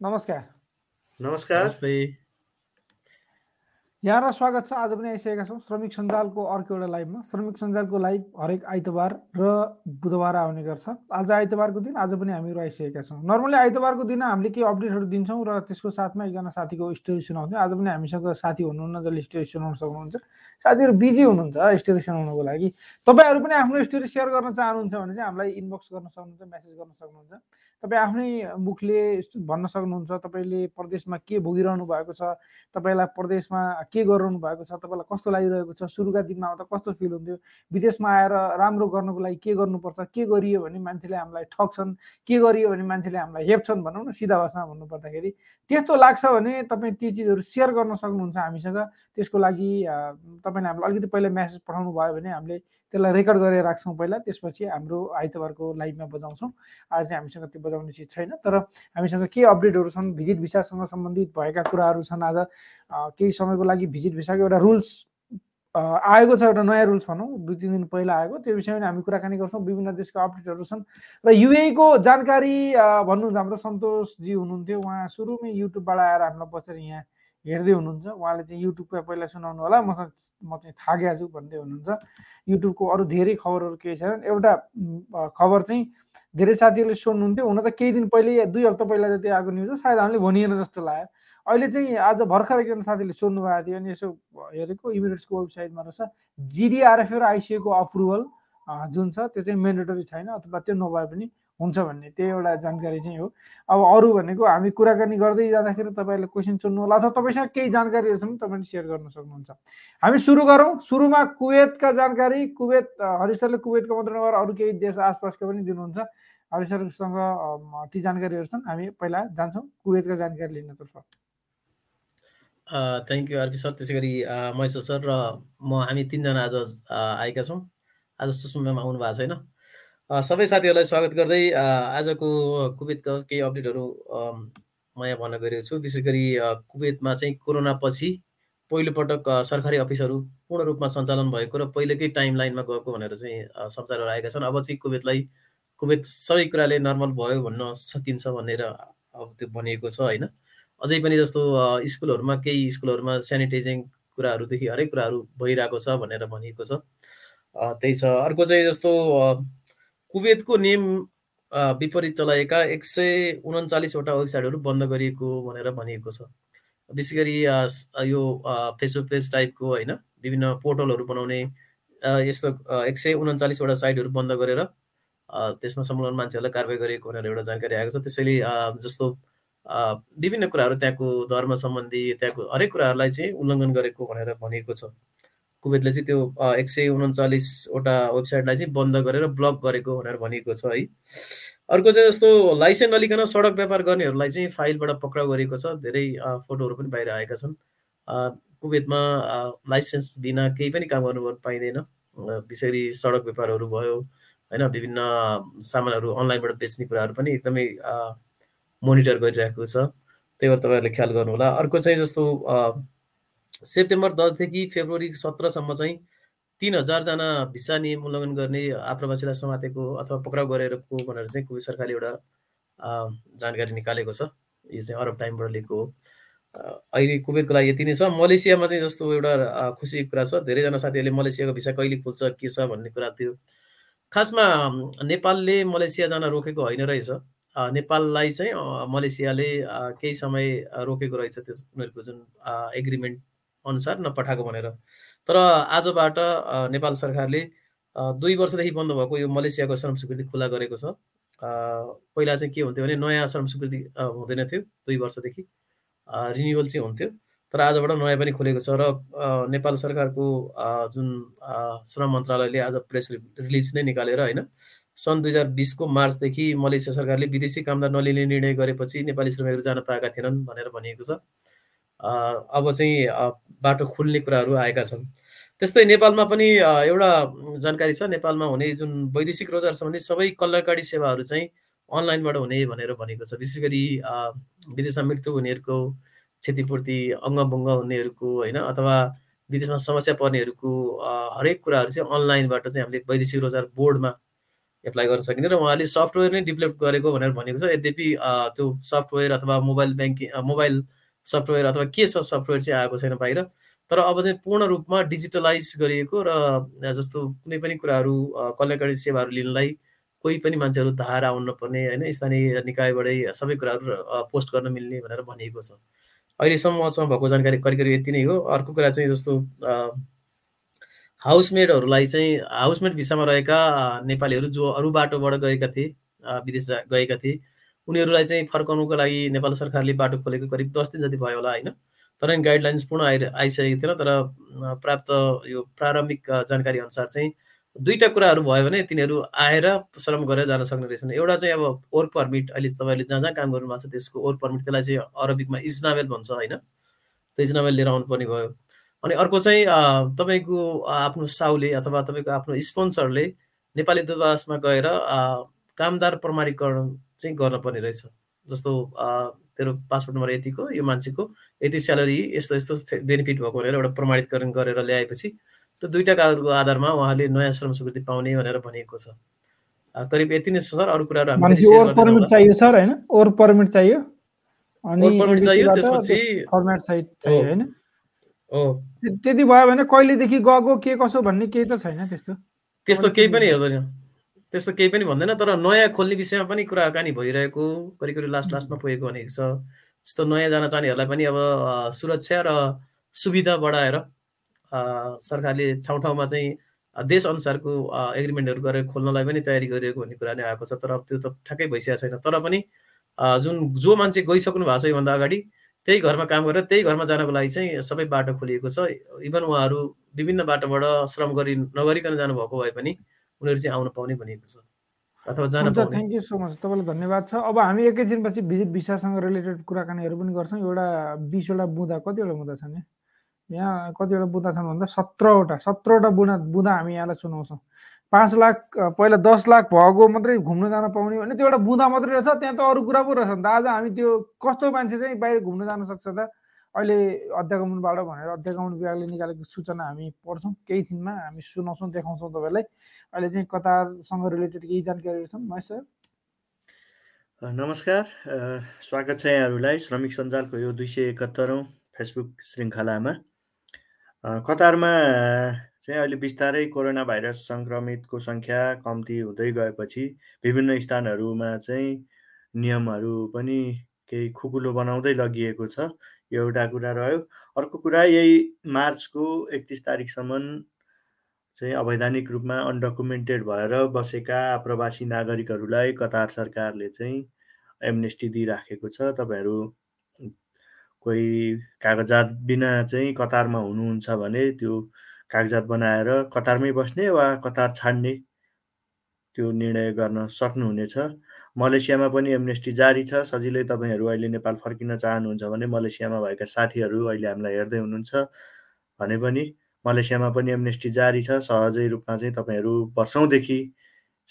नमस्कार। नमस्कार। नमस्ते। यहाँलाई स्वागत छ आज पनि आइसकेका छौँ श्रमिक सञ्जालको अर्को एउटा लाइभमा। श्रमिक सञ्जालको लाइभ हरेक आइतबार र बुधबार आउने गर्छ। आज आइतबारको दिन आज पनि हामीहरू आइसकेका छौँ। नर्मली आइतबारको दिन हामीले केही अपडेटहरू दिन्छौँ र त्यसको साथमा एकजना साथीको स्टोरी सुनाउँथ्यौँ। आज पनि हामीसँग साथी हुनुहुन्न जसले स्टोरी सुनाउन सक्नुहुन्छ। साथीहरू बिजी हुनुहुन्छ स्टोरी सुनाउनको लागि। तपाईँहरू पनि आफ्नो स्टोरी सेयर गर्न चाहनुहुन्छ भने चाहिँ हामीलाई इनबक्स गर्न सक्नुहुन्छ मेसेज गर्न सक्नुहुन्छ। तपाईँ आफ्नै मुखले भन्न सक्नुहुन्छ तपाईँले प्रदेशमा के भोगिरहनु भएको छ तपाईँलाई प्रदेशमा के गरिरहनु भएको छ? तपाईँलाई कस्तो लागिरहेको छ? सुरुका दिनमा आउँदा कस्तो फिल हुन्थ्यो? विदेशमा आएर राम्रो गर्नुको लागि के गर्नुपर्छ? के गरियो भने मान्छेले हामीलाई ठग्छन्? के गरियो भने मान्छेले हामीलाई हेप्छन् भनौँ न सिधा भाषामा भन्नुपर्दाखेरि। त्यस्तो लाग्छ भने तपाईँ ती चिजहरू सेयर गर्न सक्नुहुन्छ हामीसँग। त्यसको लागि तपाईँले हामीलाई अलिकति पहिला म्यासेज पठाउनु भयो भने हामीले त्यसलाई रेकर्ड गरेर राख्छौँ पहिला। त्यसपछि हाम्रो आइतबारको लाइभमा बजाउँछौँ। आज चाहिँ हामीसँग त्यो बजाउने चिज छैन। तर हामीसँग के अपडेटहरू छन्? भिजिट भिसासँग सम्बन्धित भएका कुराहरू छन् आज। केही समयको लागि भिजिट भिसाको एउटा रुल्स आएको छ एउटा नयाँ रुल्स भनौँ। दुई तिन दिन पहिला आएको। त्यो विषयमा हामी कुराकानी गर्छौँ। विभिन्न देशका अपडेटहरू छन्। र युएको जानकारी भन्नुहुन्छ हाम्रो सन्तोषजी हुनुहुन्थ्यो। उहाँ सुरुमै युट्युबबाट आएर हामीलाई बसेर यहाँ हेर्दै हुनुहुन्छ। उहाँले चाहिँ युट्युबको पहिला सुनाउनु होला। मसँग म चाहिँ थाहा छु भन्दै हुनुहुन्छ। युट्युबको अरू धेरै खबरहरू केही छैनन्। एउटा खबर चाहिँ धेरै साथीहरूले सोध्नुहुन्थ्यो। हुन त केही दिन पहिले दुई हप्ता पहिला जति आएको न्युज हो सायद हामीले भनिएन जस्तो लाग्यो। अहिले चाहिँ आज भर्खर एकजना साथीले सोध्नु भएको थियो अनि यसो हेरेको इमिरेट्सको वेबसाइटमा रहेछ जिडिआरएफ र आइसिएको अप्रुभल जुन छ त्यो चाहिँ मेन्डेटरी छैन अथवा त्यो नभए पनि हुन्छ भन्ने त्यही एउटा जानकारी चाहिँ हो। अब अरू भनेको हामी कुराकानी गर्दै जाँदाखेरि तपाईँहरूले क्वेसन सोध्नु होला अथवा तपाईँसँग केही जानकारीहरू छन् तपाईँले सेयर गर्न सक्नुहुन्छ। हामी सुरु गरौँ। सुरुमा कुवेतका जानकारी कुवेत हरिसरले कुवेतको मात्र नभएर अरू केही देश आसपासका पनि दिनुहुन्छ। हरिसरसँग ती जानकारीहरू छन् हामी पहिला जान्छौँ कुवेतका जानकारी लिनतर्फ। Thank you R P sir त्यसै गरी महेश्वर सर र म हामी तिनजना आज आएका छौँ। आज सुषमा आउनु भएको छैन। सबै साथीहरूलाई स्वागत गर्दै आजको कुवेतका केही अपडेटहरू म यहाँ भन्न गइरहेको छु। विशेष गरी कुवेतमा चाहिँ कोरोना पछि पहिलोपटक सरकारी अफिसहरू पूर्ण रूपमा सञ्चालन भएको र पहिलेकै टाइम लाइनमा गएको भनेर चाहिँ समाचारहरू आएका छन्। अब चाहिँ कुवेतलाई कुवेत सबै कुराले नर्मल भयो भन्न सकिन्छ भनेर अब त्यो भनिएको छ होइन? अझै पनि जस्तो स्कुलहरूमा केही स्कुलहरूमा सेनिटाइजिङ कुराहरूदेखि हरेक कुराहरू भइरहेको छ भनेर भनिएको छ। त्यही छ। अर्को चाहिँ जस्तो कुवेतको नियम विपरीत चलाएका एक सय उन्चालिसवटा वेबसाइटहरू बन्द गरिएको भनेर भनिएको छ। विशेष गरी यो फेसबुक पेज टाइपको होइन विभिन्न पोर्टलहरू बनाउने यस्तो एक सय उन्चालिसवटा साइटहरू बन्द गरेर त्यसमा संलग्न मान्छेहरूलाई कारवाही गरिएको भनेर एउटा जानकारी आएको छ। त्यसैले जस्तो विभिन्न कुराहरू त्यहाँको धर्म सम्बन्धी त्यहाँको हरेक कुराहरूलाई चाहिँ उल्लङ्घन गरेको भनेर भनिएको छ। कुवेतले चाहिँ त्यो एक सय उन्चालिसवटा वेबसाइटलाई चाहिँ बन्द गरेर ब्लक गरेको भनेर भनिएको छ है। अर्को चाहिँ जस्तो लाइसेन्स नलिकन सडक व्यापार गर्नेहरूलाई चाहिँ फाइलबाट पक्राउ गरेको छ। धेरै फोटोहरू पनि बाहिर आएका छन्। कुवेतमा लाइसेन्स बिना केही पनि काम गर्नु पाइँदैन। विशेष गरी सडक व्यापारहरू भयो होइन विभिन्न सामानहरू अनलाइनबाट बेच्ने कुराहरू पनि एकदमै मोनिटर गरिरहेको छ। त्यही भएर तपाईँहरूले ख्याल गर्नु होला अर्को चाहिँ जस्तो सेप्टेम्बर दसदेखि फेब्रुअरी सत्रसम्म चाहिँ तिन हजारजना भिसा नियम उल्लङ्घन गर्ने आप्रवासीलाई समातेको अथवा पक्राउ गरेरको भनेर चाहिँ कुवेत सरकारले एउटा जानकारी निकालेको छ। यो चाहिँ अरब टाइमबाट लिएको हो। अहिले कुवेतको लागि यति नै छ। मलेसियामा चाहिँ जस्तो एउटा खुसीको कुरा छ। धेरैजना साथीहरूले मलेसियाको भिसा कहिले खुल्छ के छ भन्ने कुरा थियो। खासमा नेपालले मलेसिया जान रोकेको होइन रहेछ। नेपाललाई चाहिँ मलेसियाले केही समय रोकेको रहेछ त्यस उनीहरूको जुन एग्रिमेन्ट अनुसार नपठाएको भनेर। तर आजबाट नेपाल सरकारले दुई वर्षदेखि बन्द भएको यो मलेसियाको श्रम स्वीकृति खुला गरेको छ। पहिला चाहिँ के हुन्थ्यो भने नयाँ श्रम स्वीकृति हुँदैन थियो दुई वर्षदेखि। रिन्युवल चाहिँ हुन्थ्यो। तर आजबाट नयाँ पनि खुलेको छ र नेपाल सरकारको जुन श्रम मन्त्रालयले आज प्रेस रिलिज नै निकालेर होइन सन् दुई हजार बिसको मार्चदेखि मलेसिया सरकारले विदेशी कामदार नलिने निर्णय गरेपछि नेपाली श्रमिकहरू जान पाएका थिएनन् भनेर भनिएको छ। अब चाहिँ बाटो खुल्ने कुराहरू आएका छन्। त्यस्तै नेपालमा पनि एउटा जानकारी छ। नेपालमा हुने जुन वैदेशिक रोजगार सम्बन्धी सबै कल्याणकारी सेवाहरू चाहिँ अनलाइनबाट हुने भनेर भनेको छ। विशेष गरी विदेशमा मृत्यु हुनेहरूको क्षतिपूर्ति अङ्गभङ्ग हुनेहरूको होइन अथवा विदेशमा समस्या पर्नेहरूको हरेक कुराहरू चाहिँ अनलाइनबाट चाहिँ हामीले वैदेशिक रोजगार बोर्डमा एप्लाई गर्न सकिने र उहाँले सफ्टवेयर नै डेभलप गरेको भनेर भनेको छ। यद्यपि त्यो सफ्टवेयर अथवा मोबाइल ब्याङ्किङ मोबाइल सफ्टवेयर अथवा के छ सफ्टवेयर चाहिँ आएको छैन बाहिर। तर अब चाहिँ पूर्ण रूपमा डिजिटलाइज गरिएको र जस्तो कुनै पनि कुराहरू कल्याणकारी सेवाहरू लिनलाई कोही पनि मान्छेहरू धार आउनु नपर्ने होइन स्थानीय निकायबाटै सबै कुराहरू पोस्ट गर्न मिल्ने भनेर भनिएको छ। अहिलेसम्म मसँग भएको जानकारी करिब यति नै हो। अर्को कुरा चाहिँ जस्तो हाउसमेडहरूलाई चाहिँ हाउसमेड भिसामा रहेका नेपालीहरू जो अरू बाटोबाट गएका थिए विदेश गएका थिए उनीहरूलाई चाहिँ फर्काउनुको लागि नेपाल सरकारले बाटो खोलेको करिब दस दिन जति भयो होला होइन? तर गाइडलाइन्स पूर्ण आइ आइसकेको थिएन तर प्राप्त यो प्रारम्भिक जानकारी अनुसार चाहिँ दुईवटा कुराहरू भयो भने तिनीहरू आएर श्रम गरेर जान सक्ने रहेछन्। एउटा चाहिँ अब वर्क पर्मिट अहिले तपाईँले जहाँ जहाँ काम गर्नुभएको छ त्यसको वर्क पर्मिट त्यसलाई चाहिँ अरबिकमा इजनाबेल भन्छ होइन? त्यो इजनाबेल लिएर आउनुपर्ने भयो। अनि अर्को चाहिँ तपाईँको आफ्नो साउले अथवा तपाईँको आफ्नो स्पोन्सरले नेपाली दूतावासमा गएर कामदार प्रमाणीकरण चाहिँ गर्नुपर्ने रहेछ। जस्तो तेरो पासपोर्ट नम्बर यतिको यो मान्छेको यति स्यालेरी यस्तो यस्तो बेनिफिट भएको भनेर एउटा प्रमाणितकरण गरेर ल्याएपछि त्यो दुईवटा कागजको आधारमा उहाँले नयाँ श्रम स्वीकृति पाउने भनेर भनिएको छ। करिब यति नै छ सर। अरू कुराहरू पर्मिट चाहियो सर होइन? ओर पर्मिट चाहियो। अनि पर्मिट चाहियो त्यसपछि फर्मेट साइट चाहियो होइन? त्यति भयो भने कहिलेदेखि गएको के कसो भन्ने केही त छैन त्यस्तो। त्यस्तो केही पनि हेर्दैन। त्यस्तो केही पनि भन्दैन तर नयाँ खोल्ने विषयमा पनि कुराकानी भइरहेको करिब लास्ट लास्टमा पुगेको भनेको छ। जस्तो नयाँ जान चाहनेहरूलाई पनि अब सुरक्षा र सुविधा बढाएर सरकारले ठाउँ ठाउँमा चाहिँ देशअनुसारको एग्रिमेन्टहरू गरेर खोल्नलाई पनि तयारी गरिएको भन्ने कुरा नै आएको छ। तर त्यो त ठ्याक्कै भइसकेको छैन। तर पनि जुन जो मान्छे गइसक्नु भएको छ योभन्दा अगाडि त्यही घरमा काम गरेर त्यही घरमा जानको लागि चाहिँ सबै बाटो खोलिएको छ। इभन उहाँहरू विभिन्न बाटोबाट श्रम गरी नगरिकन जानुभएको भए पनि उनीहरू चाहिँ आउन पाउने भनिएको छ अथवा जान थ्याङ्क यू सो मच तपाईँलाई धन्यवाद छ। अब हामी एकैछिनपछि भिजिट भिसासँग रिलेटेड कुराकानीहरू पनि गर्छौँ। एउटा बिसवटा बुँदा कतिवटा बुँदा छन् यहाँ? कतिवटा बुँदा छन् भन्दा सत्रवटा सत्रवटा बुँदा बुँदा हामी यहाँलाई सुनाउँछौँ। पाँच लाख पहिला दस लाख भएको मात्रै घुम्न जान पाउने भने त्यो एउटा बुँदा मात्रै रहेछ त्यहाँ त अरू कुरा पो रहेछ नि त। आज हामी त्यो कस्तो मान्छे चाहिँ बाहिर घुम्न जान सक्छ त? अहिले अध्यागमनबाट भनेर अध्यागमन विभागले निकालेको सूचना हामी पढ्छौँ। केही दिनमा हामी सुनाउँछौँ देखाउँछौँ तपाईँलाई अहिले चाहिँ कतारसँग रिलेटेड केही जानकारीहरू छन्? महेश सर? नमस्कार। स्वागत छ यहाँहरूलाई। श्रमिक सञ्जालको यो दुई सय एकहत्तरौँ फेसबुक श्रृङ्खलामा। कतारमा चाहिँ अहिले बिस्तारै कोरोना भाइरस सङ्क्रमितको सङ्ख्या कम्ती हुँदै गएपछि विभिन्न स्थानहरूमा चाहिँ नियमहरू पनि केही खुकुलो बनाउँदै लगिएको छ। यो एउटा कुरा रह्यो। अर्को कुरा यही मार्चको एकतिस तारिकसम्म चाहिँ अवैधानिक रूपमा अनडकुमेन्टेड भएर बसेका प्रवासी नागरिकहरूलाई कतार सरकारले चाहिँ एमनेस्टी दिइराखेको छ। तपाईँहरू कोही कागजात बिना चाहिँ कतारमा हुनुहुन्छ भने त्यो कागजात बनाएर कतारमै बस्ने वा कतार छाड्ने त्यो निर्णय गर्न सक्नुहुनेछ। मलेसियामा पनि एमनेस्टी जारी छ। सजिलै तपाईँहरू अहिले नेपाल फर्किन चाहनुहुन्छ भने मलेसियामा भएका साथीहरू अहिले हामीलाई हेर्दै हुनुहुन्छ। भने पनि मलेसियामा पनि एमनेस्टी जारी छ। सहजै रूपमा चाहिँ तपाईँहरू वर्षौँदेखि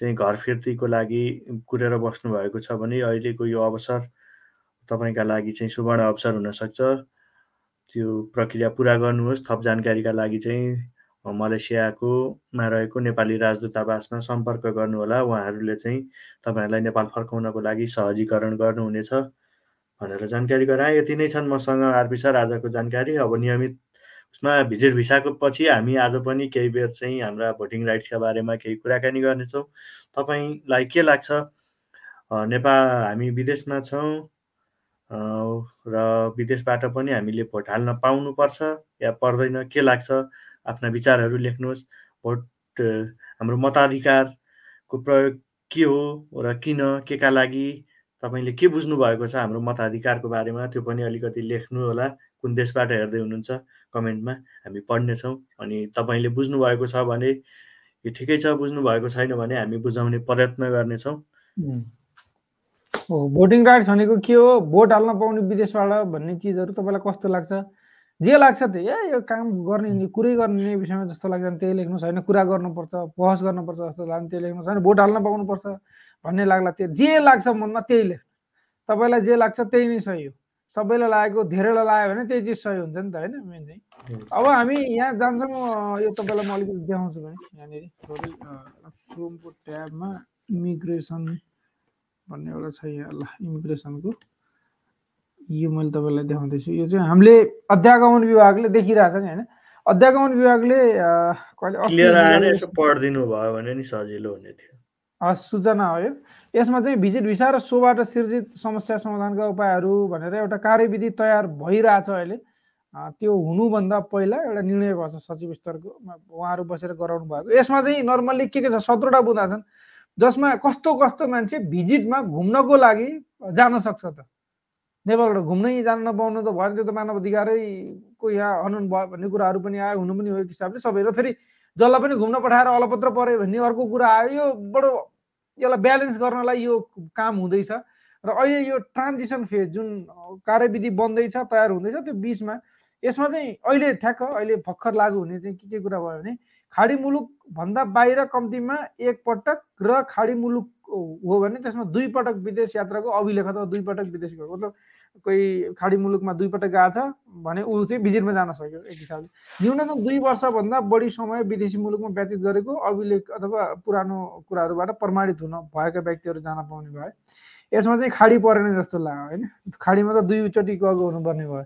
चाहिँ घर फिर्तीको लागि कुरेर बस्नुभएको छ भने अहिलेको यो अवसर तपाईँका लागि चाहिँ सुवर्ण अवसर हुनसक्छ। त्यो प्रक्रिया पुरा गर्नुहोस्। थप जानकारीका लागि चाहिँ मलेसियाको मा रहेको नेपाली राजदूतावासमा सम्पर्क गर्नुहोला। उहाँहरूले चाहिँ तपाईँहरूलाई नेपाल फर्काउनको लागि सहजीकरण गर्नुहुनेछ भनेर जानकारी गराएँ। यति नै छन् मसँग आरपी सर आजको जानकारी। अब नियमित उसमा भिजिट भिसाको पछि हामी आज पनि केही बेर चाहिँ हाम्रा भोटिङ राइट्सका बारेमा केही कुराकानी गर्नेछौँ। तपाईँलाई के लाग्छ? नेपाल हामी विदेशमा छौँ र विदेशबाट पनि हामीले भोट हाल्न पाउनुपर्छ या पर्दैन? के लाग्छ? आफ्ना विचारहरू लेख्नुहोस्। भोट हाम्रो मताधिकारको प्रयोग के हो र किन के का लागि तपाईँले के बुझ्नु भएको छ हाम्रो मताधिकारको बारेमा त्यो पनि अलिकति लेख्नु होला। कुन देशबाट हेर्दै हुनुहुन्छ कमेन्टमा हामी पढ्नेछौँ अनि तपाईँले बुझ्नुभएको छ भने यो ठिकै छ बुझ्नु भएको छैन भने हामी बुझाउने प्रयत्न गर्नेछौँ। भोटिङ राइट्स भनेको के हो? भोट हाल्न पाउने विदेशबाट भन्ने चिजहरू तपाईँलाई कस्तो लाग्छ? जे लाग्छ त्यही। ए यो काम गर्ने कुरै गर्ने विषयमा जस्तो लाग्छ भने त्यही लेख्नुहोस् होइन कुरा गर्नुपर्छ बहस गर्नुपर्छ जस्तो लाग्छ त्यही लेख्नुहोस् होइन भोट हाल्न पाउनुपर्छ भन्ने लाग्ला। त्यो जे लाग्छ मनमा त्यही लेख्नु। तपाईँलाई जे लाग्छ त्यही नै सही हो। सबैलाई लागेको धेरैलाई लाग्यो भने त्यही चिज सही हुन्छ नि त होइन मेन चाहिँ। अब हामी यहाँ जान्छौँ यो तपाईँलाई म अलिकति देखाउँछु भने यहाँनिर। थोरै क्रोमको ट्याबमा इमिग्रेसन भन्ने एउटा छ यहाँ ल इमिग्रेसनको। यो मैले तपाईँलाई देखाउँदैछु। यो चाहिँ हामीले अध्यागमन विभागले देखिरहेछ नि होइन? अध्यागमन विभागले कहिले पढिदिनु भयो भने नि सजिलो हुने थियो। हस्, सूचना हो यो। यसमा चाहिँ भिजिट भिसा र सोबाट सिर्जित समस्या समाधानका उपायहरू भनेर एउटा कार्यविधि तयार भइरहेछ अहिले। त्यो हुनुभन्दा पहिला एउटा निर्णय भएको छ सचिव स्तरको उहाँहरू बसेर गराउनु भएको। यसमा चाहिँ नर्मल्ली के के छ सत्रवटा बुँदा छन्। जसमा कस्तो कस्तो मान्छे भिजिटमा घुम्नको लागि जान सक्छ त। नेपालबाट घुम्नै जान नपाउनु त भयो त्यो त मानव अधिकारैको यहाँ हनन भयो भन्ने कुराहरू पनि आयो हुनु पनि हो हिसाबले सबै र फेरि जसलाई पनि घुम्न पठाएर अलपत्र पऱ्यो भन्ने अर्को कुरा आयो यो बडो यसलाई ब्यालेन्स गर्नलाई यो काम हुँदैछ। र अहिले यो ट्रान्जिसन फेज जुन कार्यविधि बन्दैछ तयार हुँदैछ त्यो बिचमा यसमा चाहिँ अहिले ठ्याक्क अहिले भर्खर लागु हुने चाहिँ के के कुरा भयो भने खाडी मुलुक भन्दा बाहिर कम्तीमा एक पटक र खाडी मुलुक हो भने त्यसमा दुई पटक विदेश यात्राको अभिलेख अथवा दुई पटक विदेश गएको मतलब कोही खाडी मुलुकमा दुई पटक गएको छ भने ऊ चाहिँ भिजिटमा जान सक्यो एक हिसाबले न्यूनतम दुई वर्षभन्दा बढी समय विदेशी मुलुकमा व्यतीत गरेको अभिलेख अथवा पुरानो कुराहरूबाट प्रमाणित हुन भएका व्यक्तिहरू जान पाउने भयो यसमा चाहिँ खाडी परेन जस्तो लाग्यो होइन खाडीमा त दुईचोटि गएको हुनुपर्ने भयो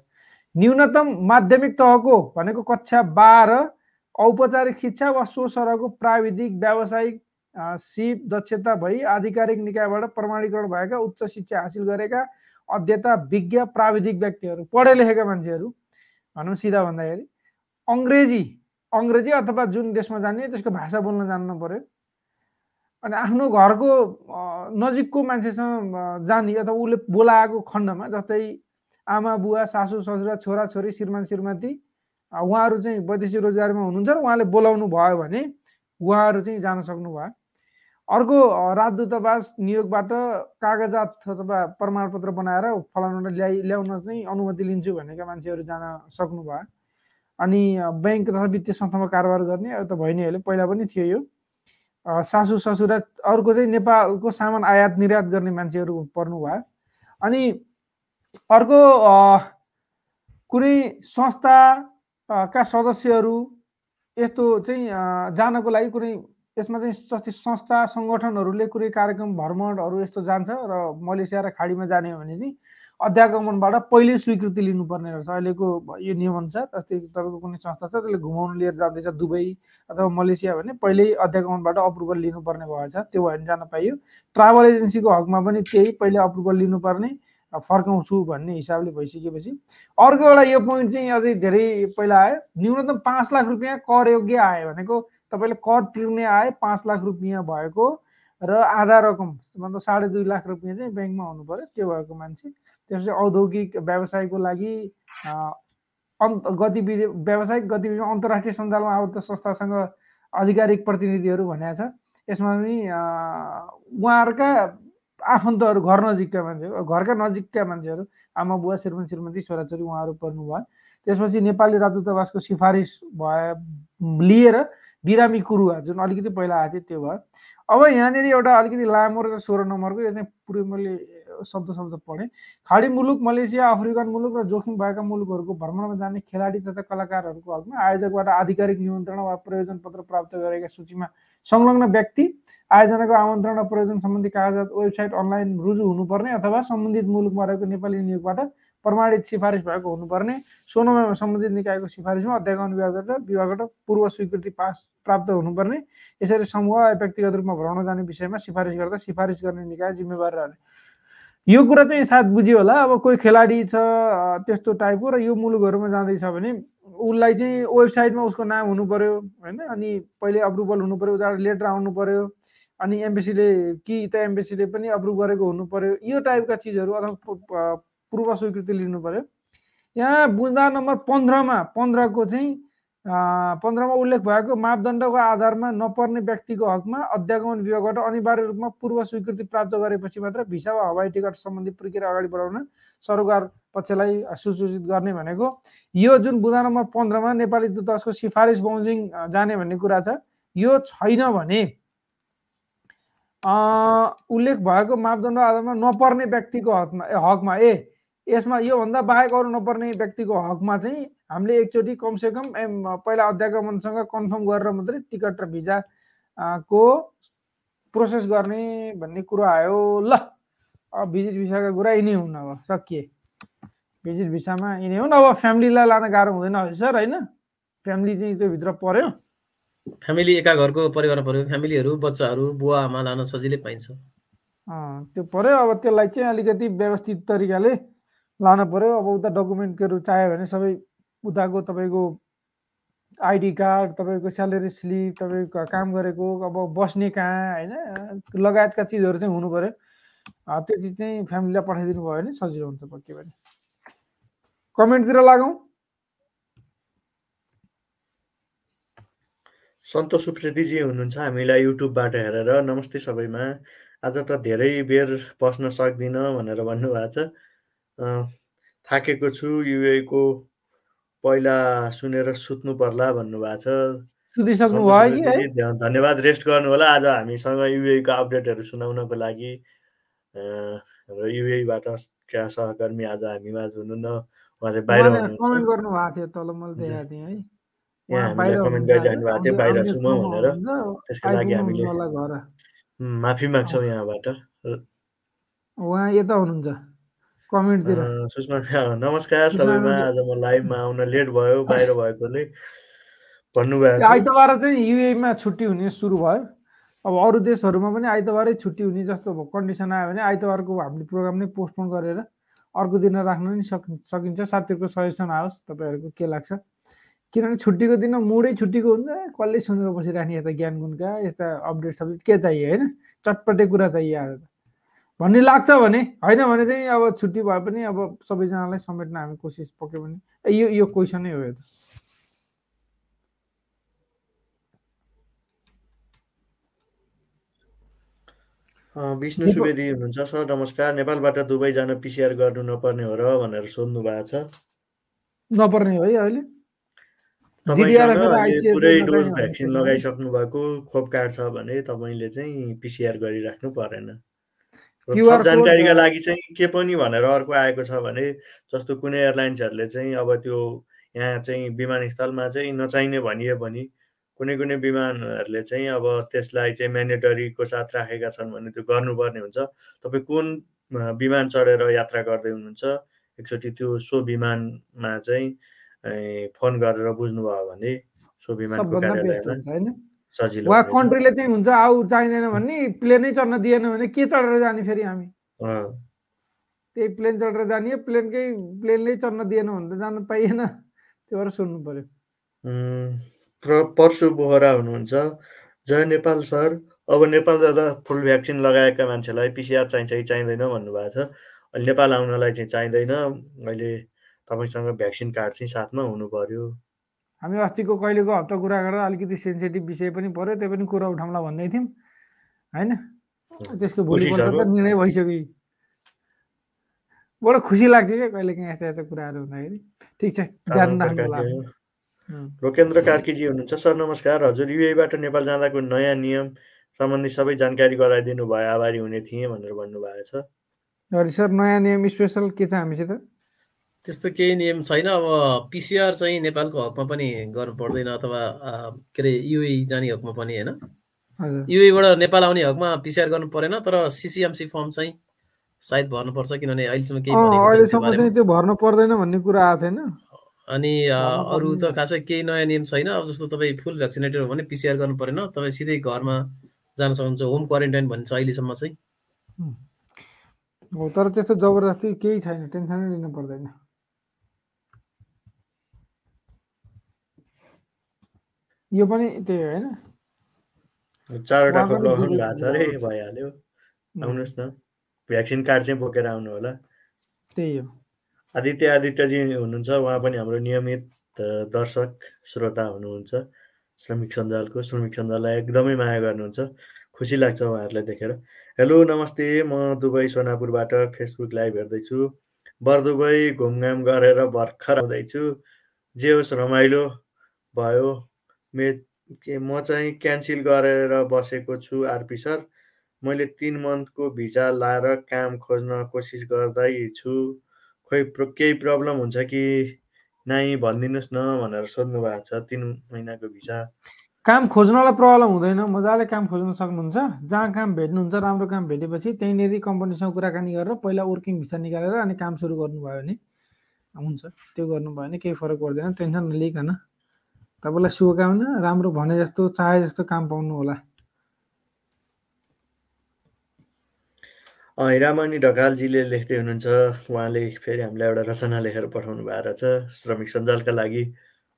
न्यूनतम माध्यमिक तहको भनेको कक्षा बाह्र औपचारिक शिक्षा वा सो सरहको प्राविधिक व्यावसायिक सिप दक्षता भई आधिकारिक निकायबाट प्रमाणीकरण भएका उच्च शिक्षा हासिल गरेका अध्येता विज्ञ प्राविधिक व्यक्तिहरू पढे लेखेका मान्छेहरू भनौँ सिधा भन्दाखेरि अङ्ग्रेजी अङ्ग्रेजी अथवा जुन देशमा जाने त्यसको भाषा बोल्न जान्नु पर्यो। अनि आफ्नो घरको नजिकको मान्छेसँग जाने अथवा उसले बोलाएको खण्डमा जस्तै आमा बुवा सासू ससुरा छोरा छोरी श्रीमान श्रीमती उहाँहरू चाहिँ वैदेशिक रोजगारीमा हुनुहुन्छ र उहाँले बोलाउनु भयो भने उहाँहरू चाहिँ जान सक्नु भयो। अर्को राजदूतावास नियोगबाट कागजात अथवा प्रमाणपत्र बनाएर फलानालाई ल्याइ ल्याउन चाहिँ अनुमति लिन्छु भनेका मान्छेहरू जान सक्नुभयो। अनि ब्याङ्क तथा वित्तीय संस्थामा कारोबार गर्ने त भइ नै हाल्यो पहिला पनि थियो यो। सासू ससुरा अर्को चाहिँ नेपालको सामान आयात निर्यात गर्ने मान्छेहरू पर्नु भयो अनि अर्को कुनै संस्था अ, का सदस्यहरू यस्तो चाहिँ जानको लागि कुनै यसमा चाहिँ जस्तै संस्था सङ्गठनहरूले कुनै कार्यक्रम भ्रमणहरू यस्तो जान्छ र मलेसिया र खाडीमा जाने हो भने चाहिँ अध्यागमनबाट पहिले स्वीकृति लिनुपर्ने रहेछ। अहिलेको यो नियमअनुसार जस्तै तपाईँको कुनै संस्था छ त्यसले घुमाउनु लिएर जाँदैछ दुबई अथवा मलेसिया भने पहिल्यै अध्यागमनबाट अप्रुभल लिनुपर्ने भएछ। त्यो भयो भने जान पाइयो। ट्राभल एजेन्सीको हकमा पनि त्यही पहिले अप्रुभल लिनुपर्ने फर्काउँछु भन्ने हिसाबले भइसकेपछि। अर्को एउटा यो पोइन्ट चाहिँ अझै धेरै पहिला आयो। न्यूनतम पाँच लाख रुपियाँ कर योग्य आयो भनेको तपाईँले कर तिर्ने आए पाँच लाख रुपियाँ भएको र आधा रकम मतलब साढे दुई लाख रुपियाँ चाहिँ ब्याङ्कमा हुनु पऱ्यो त्यो भएको मान्छे। त्यसपछि औद्योगिक व्यवसायको लागि अन्त गतिविधि व्यावसायिक गतिविधिमा अन्तर्राष्ट्रिय सञ्जालमा आबद्ध संस्थासँग आधिकारिक प्रतिनिधिहरू भनेको छ यसमा पनि उहाँहरूका आफन्तहरू घर नजिकका मान्छेहरू घरका नजिकका मान्छेहरू आमा बुवा श्रीमान श्रीमती छोराछोरी उहाँहरू पर्नुभयो। त्यसपछि नेपाली राजदूतावासको सिफारिस भए लिएर बिरामी कुरुवा जुन अलिकति पहिला आएको थियो त्यो भयो। अब यहाँनिर एउटा अलिकति लामो र सोह्र नम्बरको यो चाहिँ पुरै मैले शब्द शब्द पढेँ। खाडी मुलुक मलेसिया अफ्रिकन मुलुक र जोखिम भएका मुलुकहरूको भ्रमणमा जाने खेलाडी तथा कलाकारहरूको हकमा आयोजकबाट आधिकारिक निमन्त्रणा वा प्रयोजन पत्र प्राप्त गरेका सूचीमा संलग्न व्यक्ति आयोजनाको आमन्त्रण र प्रयोजन सम्बन्धी कागजात वेबसाइट अनलाइन रुजु हुनुपर्ने अथवा सम्बन्धित मुलुकमा रहेको नेपाली नियोगबाट प्रमाणित सिफारिस भएको हुनुपर्ने। सोह्रमा सम्बन्धित निकायको सिफारिसमा अध्यागमन विभागबाट विभागबाट पूर्व स्वीकृति पास प्राप्त हुनुपर्ने। यसरी समूह व्यक्तिगत रूपमा भ्रमण जाने विषयमा सिफारिस गर्दा सिफारिस गर्ने निकाय जिम्मेवार रहने। यो कुरा चाहिँ सायद बुझ्यो होला अब कोही खेलाडी छ त्यस्तो टाइपको र यो मुलुकहरूमा जाँदैछ भने उसलाई चाहिँ वेबसाइटमा उसको नाम हुनु पर्यो होइन? अनि पहिले अप्रुभल हुनु पर्यो उताबाट लेटर आउनु पर्यो अनि एम्बेसीले कि त एम्बेसीले पनि अप्रुभ गरेको हुनु पर्यो यो टाइपका चिजहरू अथवा पूर्व स्वीकृति लिनु पर्यो। यहाँ बुँदा नम्बर पन्ध्रमा पन्ध्रको चाहिँ पन्ध्रमा उल्लेख भएको मापदण्डको आधारमा नपर्ने व्यक्तिको हकमा अध्यागमन विभागबाट अनिवार्य रूपमा पूर्व स्वीकृति प्राप्त गरेपछि मात्र भिसा वा हवाई टिकट सम्बन्धी प्रक्रिया अगाडि बढाउन सरोकार पक्षलाई सूचित गर्ने भनेको। यो जुन बुँदा नम्बर पन्ध्रमा नेपाली दूतावासको सिफारिस अ, जाने भन्ने कुरा छ यो छैन भने उल्लेख भएको मापदण्ड आधारमा नपर्ने व्यक्तिको हकमा हकमा ए यसमा योभन्दा बाहेक अरू नपर्ने व्यक्तिको हकमा चाहिँ हामीले एकचोटि कमसेकम एम पहिला अध्यागमनसँग कन्फर्म गरेर मात्रै टिकट र भिजा को प्रोसेस गर्ने भन्ने कुरो आयो। ल अब भिजिट भिसाका कुरा यिनै हुन् अब सकिए। भिजिट भिसामा यिनै हुन्। अब फ्यामिलीलाई लान गाह्रो हुँदैन है सर होइन? फ्यामिली चाहिँ त्यो भित्र पर्यो। फ्यामिली एका घरको परिवारमा पऱ्यो फ्यामिलीहरू बच्चाहरू बुवा आमा लान सजिलै पाइन्छ। त्यो पर्यो। अब त्यसलाई चाहिँ अलिकति व्यवस्थित तरिकाले लान पर्यो। अब उता डकुमेन्टहरू चाहियो भने सबै उताको तपाईँको आइडी कार्ड तपाईँको स्यालेरी स्लिप तपाईँको काम गरेको अब बस्ने कहाँ होइन? लगायतका चिजहरू चाहिँ हुनु पर्यो। अँ, त्यो चिज चाहिँ फ्यामिलीलाई पठाइदिनु भयो भने सजिलो हुन्छ पक्कै पनि। कमेन्टतिर लागौँ। सन्तोष उप्रेतीजी हुनुहुन्छ हामीलाई युट्युबबाट हेरेर। नमस्ते सबैमा। आज त धेरै बेर बस्न सक्दिनँ भनेर भन्नुभएको छ। थाकेको छु युएको पहिला सुनेर सुत्नु पर्ला भन्नुभएको छ। सुतिसक्नु भयो कि है? धन्यवाद। रेस्ट गर्नु होला आज हामीसँग युएको अपडेटहरू सुनाउनको लागि हाम्रो युएबाट सहकर्मी आज हामी माझ हुनुहुन्न। उहाँ चाहिँ बाहिर कमेन्ट गर्नु भएको थियो तल मैले हजुर। देखाएको थिएँ है। यहाँ बाहिर कमेन्ट गरिरहनु? भएको थियो। बाहिर छु म भनेर। त्यसको लागि हामीले माफी माग्छौँ यहाँबाट। उहाँ यता हुनुहुन्छ। कमेन्टतिर। सुषमा नमस्कार सबैमा आज म लाइभमा आउन लेट भयो बाहिर भएकोले भन्नुभएको थियो। आइतबार चाहिँ युएमा छुट्टी हुने सुरु भयो। अब अरू देशहरूमा पनि आइतबारै छुट्टी हुने जस्तो कन्डिसन आयो भने आइतबारको हामीले प्रोग्राम नै पोस्टपोन गरेर अर्को दिन राख्न नि सक सकिन्छ। साथीहरूको सजेसन आओस् तपाईँहरूको के लाग्छ? किनभने छुट्टीको दिन मुडै छुट्टीको हुन्छ। कसले सुनेर बसिराख्ने यता ज्ञान गुणका यस्ता अपडेट सबै के चाहियो होइन? चटपटे कुरा चाहियो आज त। भन्ने लाग्छ भने होइन भने चाहिँ अब छुट्टी भए पनि अब सबैजनालाई समेट्न हामी कोसिस पक्कै पनि ए, यो यो क्वेसन हो यो त। विष्णु सुवेदी हुनुहुन्छ सर नमस्कार। नेपालबाट दुबई जान पिसिआर गर्नु नपर्ने हो र भनेर सोध्नु भएको छ। नपर्ने हो है अहिले? पुरै डोज भ्याक्सिन? लगाइसक्नु भएको खोप कार्ड छ भने तपाईँले चाहिँ पिसिआर गरिराख्नु परेन। थप जानकारीका लागि चाहिँ के पनि भनेर अर्को आएको छ भने जस्तो कुनै एयरलाइन्सहरूले चाहिँ अब त्यो यहाँ चाहिँ विमानस्थलमा चाहिँ नचाहिने भनियो भने कुनै कुनै विमानहरूले चाहिँ अब त्यसलाई चाहिँ म्यान्डेटरीको साथ राखेका छन् भने त्यो गर्नुपर्ने हुन्छ। तपाईँ कुन विमान चढेर यात्रा गर्दै हुनुहुन्छ एकचोटि त्यो सो विमानमा चाहिँ फोन गरेर बुझ्नुभयो भने सो विमानको कार्यालयमा सजिलो वा कन्ट्रीले चाहिँ हुन्छ आऊ चाहिँदैन भने प्लेनै चढ्न दिएन भने के चढेर जाने फेरि हामी? त्यही प्लेन चढेर जाने प्लेनकै प्लेनले चढ्न दिएन भने त जान पाइएन। त्यो भएर सोध्नु पर्यो। उम्, प्र परशु बोहरा हुनुहुन्छ। जय नेपाल सर। अब नेपाल जाँदा फुल भ्याक्सिन लगाएका मान्छेलाई पिसिआर चाहिन्छ कि चाहिँदैन भन्नुभएको छ। अहिले नेपाल आउनलाई चाहिँ चाहिँदैन। अहिले तपाईँसँग भ्याक्सिन कार्ड चाहिँ साथमा हुनु पर्यो। हामी अस्तिको कहिलेको हप्ता कुरा गरेर अलिकति सेन्सिटिभ विषय पनि पर्यो त्यो पनि कुरा उठाउँला भन्दै थियौँ। होइन? त्यसको भोलिपल्ट? त निर्णय भइसक्यो। बडो खुसी लाग्छ क्या कहिले काहीँ यस्ता यस्ता कुराहरू हुँदाखेरि। ठिक छ ध्यान राख्नु रोकेन्द्र कार्कीजी हुनुहुन्छ सर नमस्कार। हजुर युएबाट नेपाल जाँदाको नयाँ नियम सम्बन्धी सबै जानकारी गराइदिनु भयो आभारी हुने थिएँ भनेर भन्नुभएको छ। सर नयाँ नियम स्पेसल के छ हामीसित? त्यस्तो केही नियम छैन। अब पिसिआर चाहिँ नेपालको हकमा पनि गर्नु पर्दैन अथवा के अरे युए जाने हकमा पनि होइन? युएबाट नेपाल आउने हकमा पिसिआर गर्नु परेन तर सिसिएमसी फर्म चाहिँ सायद भर्नुपर्छ किनभने अहिलेसम्म केही अहिलेसम्म चाहिँ त्यो भर्नु पर्दैन भन्ने कुरा आएको थिएन अनि अरू त। खासै केही नयाँ नियम छैन। अब जस्तो तपाईँ फुल भ्याक्सिनेटेड हो भने पिसिआर गर्नु परेन। तपाईँ सिधै घरमा जान सक्नुहुन्छ होम क्वारेन्टाइन भन्छ अहिलेसम्म चाहिँ। हो तर त्यस्तो जबरजस्ती केही छैन। टेन्सनै लिनु पर्दैन। यो पनि त्यही हो होइन? चारवटा खोप लगाउनु भएको छ अरे। भइहाल्यो। आउनुहोस् न। भ्याक्सिन कार्ड चाहिँ बोकेर आउनु होला। त्यही हो। आदित्य आदित्यजी हुनुहुन्छ। उहाँ पनि हाम्रो नियमित दर्शक श्रोता हुनुहुन्छ। श्रमिक सञ्जालको। श्रमिक सञ्जाललाई एकदमै माया गर्नुहुन्छ। खुसी लाग्छ उहाँहरूलाई देखेर। हेलो नमस्ते। म दुबई सोनापुरबाट फेसबुक लाइभ हेर्दैछु। बरदुबई घुमघाम गरेर भर्खर आउँदैछु। जे होस् रमाइलो भयो। मे के म चाहिँ क्यान्सल गरेर बसेको छु आरपी सर। मैले तिन मन्थको भिजा लाएर काम खोज्न कोसिस गर्दै छु। खोइ प्र- केही प्रब्लम हुन्छ कि नाइ भनिदिनुहोस् न भनेर सोध्नु भएको छ तिन महिनाको भिजा काम खोज्नलाई प्रब्लम हुँदैन मजाले काम खोज्न सक्नुहुन्छ। जहाँ काम भेट्नुहुन्छ राम्रो काम भेटेपछि त्यहीँनिर कम्पनीसँग कुराकानी गरेर पहिला वर्किङ भिसा निकालेर अनि काम सुरु गर्नुभयो भने हुन्छ। त्यो गर्नुभयो भने केही फरक पर्दैन टेन्सन नलिकन तपाईँलाई शुभकामना राम्रो भने जस्तो चाहे जस्तो काम पाउनु होला। हिरामणि ढकालजीले लेख्दै हुनुहुन्छ। उहाँले फेरि हामीलाई एउटा रचना लेखेर पठाउनु भएको रहेछ श्रमिक सञ्जालका लागि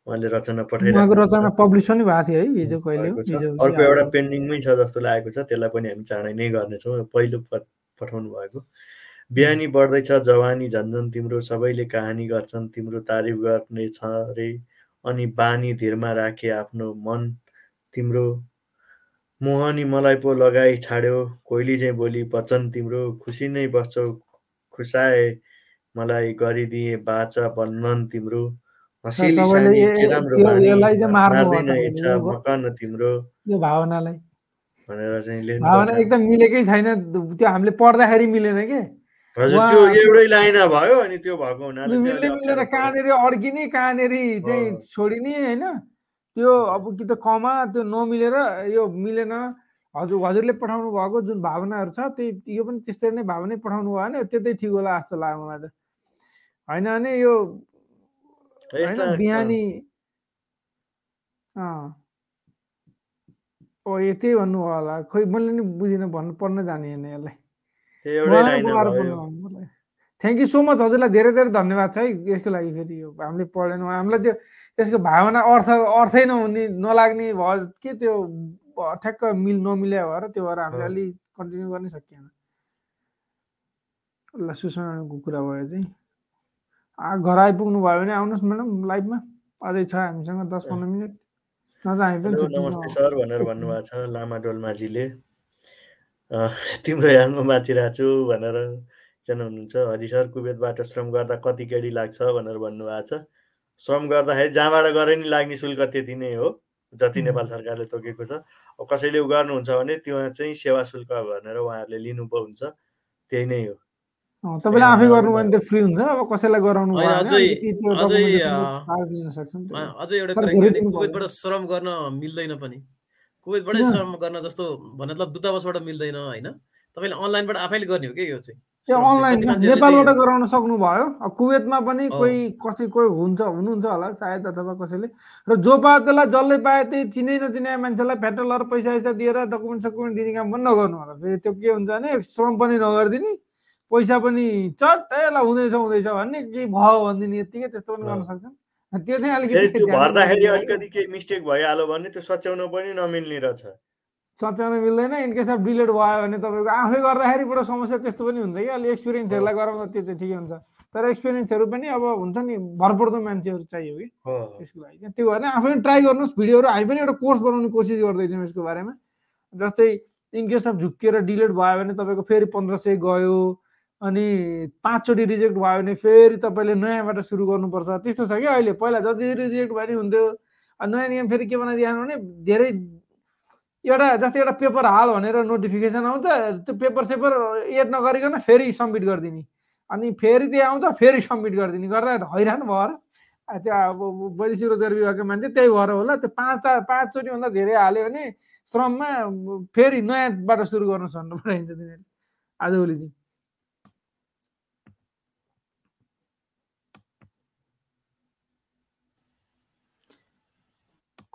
उहाँले रचना पठाइरहेको रचना पब्लिस पनि भएको थियो है हिजो कहिले अर्को एउटा पेन्डिङमै छ जस्तो लागेको छ त्यसलाई पनि हामी चाँडै नै गर्नेछौँ। पहिलो पठाउनु भएको। बिहानी बढ्दैछ जवानी झन्झन तिम्रो सबैले कहानी गर्छन् तिम्रो तारिफ गर्ने छ रे। अनि बानी धिरमा राखे आफ्नो मन तिम्रो। मोहनी मलाई पो लगाई छाड्यो कोइली चाहिँ बोली वचन तिम्रो खुसी नै बस्छौ खुसाए मलाई गरिदिए बाचा बन्धन तिम्रो। हँसिली सानी के राम्रो यो- बानी इच्छा मकन तिम्रो। भावनालाई। भनेर चाहिँ लेख्नु भावना। एकदम मिलेकै छैन त्यो हामीले पढ्दाखेरि मिलेन के? हजुर त्यो एउटै लाइन भयो अनि त्यो भएको हुनाले मिल्दै पर्यो। कहाँनिर अड्किने कहाँनिर चाहिँ। छोडिने होइन। त्यो अब कि त कमा त्यो नमिलेर यो मिलेन। हजुर हजुरले पठाउनु भएको जुन भावनाहरू छ त्यही यो पनि त्यस्तै नै भावनै पठाउनु भयो भने त्यतै ठिक होला जस्तो लाग्यो मलाई त। होइन भने यो होइन बिहानी। अँ। ओ यो त्यही भन्नु होला। खोइ मैले नि बुझिनँ भन्नु पढ्न जाने होइन यसलाई त्यो एउटै लाइन भयो थ्याङ्क यू सो मच हजुरलाई धेरै धेरै धन्यवाद छ है यसको लागि फेरि यो हामीले पढेनौँ। हामीलाई त्यो यसको भावना अर्थ अर्थै नहुने नलाग्ने भयो के त्यो ठ्याक्क मिल नमिल्या भएर त्यो भएर हामीले हो। अलि कन्टिन्यू गर्नै सकिएन। ल सुषमाको कुरा भयो चाहिँ। आ, घर आइपुग्नु भयो भने आउनुहोस् म्याडम लाइभमा। अझै छ हामीसँग दस पन्ध्र मिनट। हामी पनि नमस्ते सर भनेर भन्नुभएको छ लामा डोल्माजीले। अँ, तिम्रो यादमा बाँचिरहेको छु भनेर एकजना हुनुहुन्छ हरि सर कुवेतबाट श्रम गर्दा कति केडी लाग्छ भनेर भन्नुभएको छ श्रम गर्दाखेरि जहाँबाट गरे नि लाग्ने शुल्क त्यति नै हो जति। नेपाल सरकारले तोकेको छ अब कसैले उ गर्नुहुन्छ भने त्यो चाहिँ सेवा शुल्क भनेर उहाँहरूले लिनु पो हुन्छ त्यही नै हो अँ, तपाईँले आफै गर्नु भने त फ्री हुन्छ अब कसैलाई गराउनु होइन, अझै- अलिकति त्यो अझै, documentation अँ, चार्ज लिन सक्छन् त्यो। अ- अझै एउटा तर धेरै। श्रम गर्न मिल्दैन पनि कुवेतबाटै? श्रम गर्न जस्तो मतलब दूतावासबाट मिल्दैन होइन तपाईँले अनलाइनबाट आफैले गर्ने हो कि यो चाहिँ त्यो। अनलाइन नेपालबाट गराउन सक्नुभयो कुवेतमा पनि। कोही कसै कोही हुन्छ हुनुहुन्छ होला सायद अथवा कसैले र जो पायो त्यसलाई जसले पायो त्यही चिने नचिने मान्छेलाई फ्याटलर पैसा पैसा दिएर डकुमेन्ट सकुमेन्ट दिने काम पनि नगर्नु होला फेरि त्यो के हुन्छ भने श्रम पनि नगरिदिने पैसा पनि चट ए ल हुँदैछ हुँदैछ भन्ने के भयो भनिदिने यत्तिकै त्यस्तो पनि गर्न। सक्छन् त्यो चाहिँ अलिकति भर्दाखेरि अलिकति केही मिस्टेक भइहाल्यो भने त्यो सच्याउन पनि नमिल्ने रहेछ। सच्याउन मिल्दैन इनकेस अफ डिलेट भयो भने तपाईँको आफै गर्दाखेरिबाट समस्या त्यस्तो पनि हुन्छ कि। अलिक एक्सपिरियन्सहरूलाई गराउँदा त्यो चाहिँ ठिकै हुन्छ। तर एक्सपिरियन्सहरू पनि अब हुन्छ नि भरपर्दो मान्छेहरू चाहियो कि। त्यसको लागि चाहिँ। त्यो भएर आफै पनि ट्राई गर्नुहोस् भिडियोहरू हामी पनि एउटा कोर्स बनाउने कोसिस गर्दैछौँ यसको बारेमा। जस्तै इनकेस अफ झुक्किएर डिलिट भयो भने तपाईँको फेरि पन्ध्र सय गयो। अनि पाँचचोटि रिजेक्ट भयो भने फेरि तपाईँले नयाँबाट सुरु गर्नुपर्छ। त्यस्तो छ कि अहिले? पहिला जति रिजेक्ट भयो नि हुन्थ्यो। नयाँ नियम फेरि के बनाइदिएन भने धेरै एउटा जस्तै एउटा पेपर हाल भनेर नोटिफिकेसन आउँछ। त्यो पेपर सेपर एड नगरिकन फेरि सब्मिट गरिदिने। अनि फेरि त्यो आउँछ फेरि सब्मिट गरिदिने। गर्दा त हैरान भएर। त्यो अब वैदेशिक रोजगार विभागको मान्छे त्यही भएर होला। त्यो पाँचवटा पाँचचोटि भन्दा धेरै हाल्यो भने श्रममा फेरि नयाँबाट सुरु गर्न सक्नु पठाइन्छ तिनीहरूले। आजभोलि चाहिँ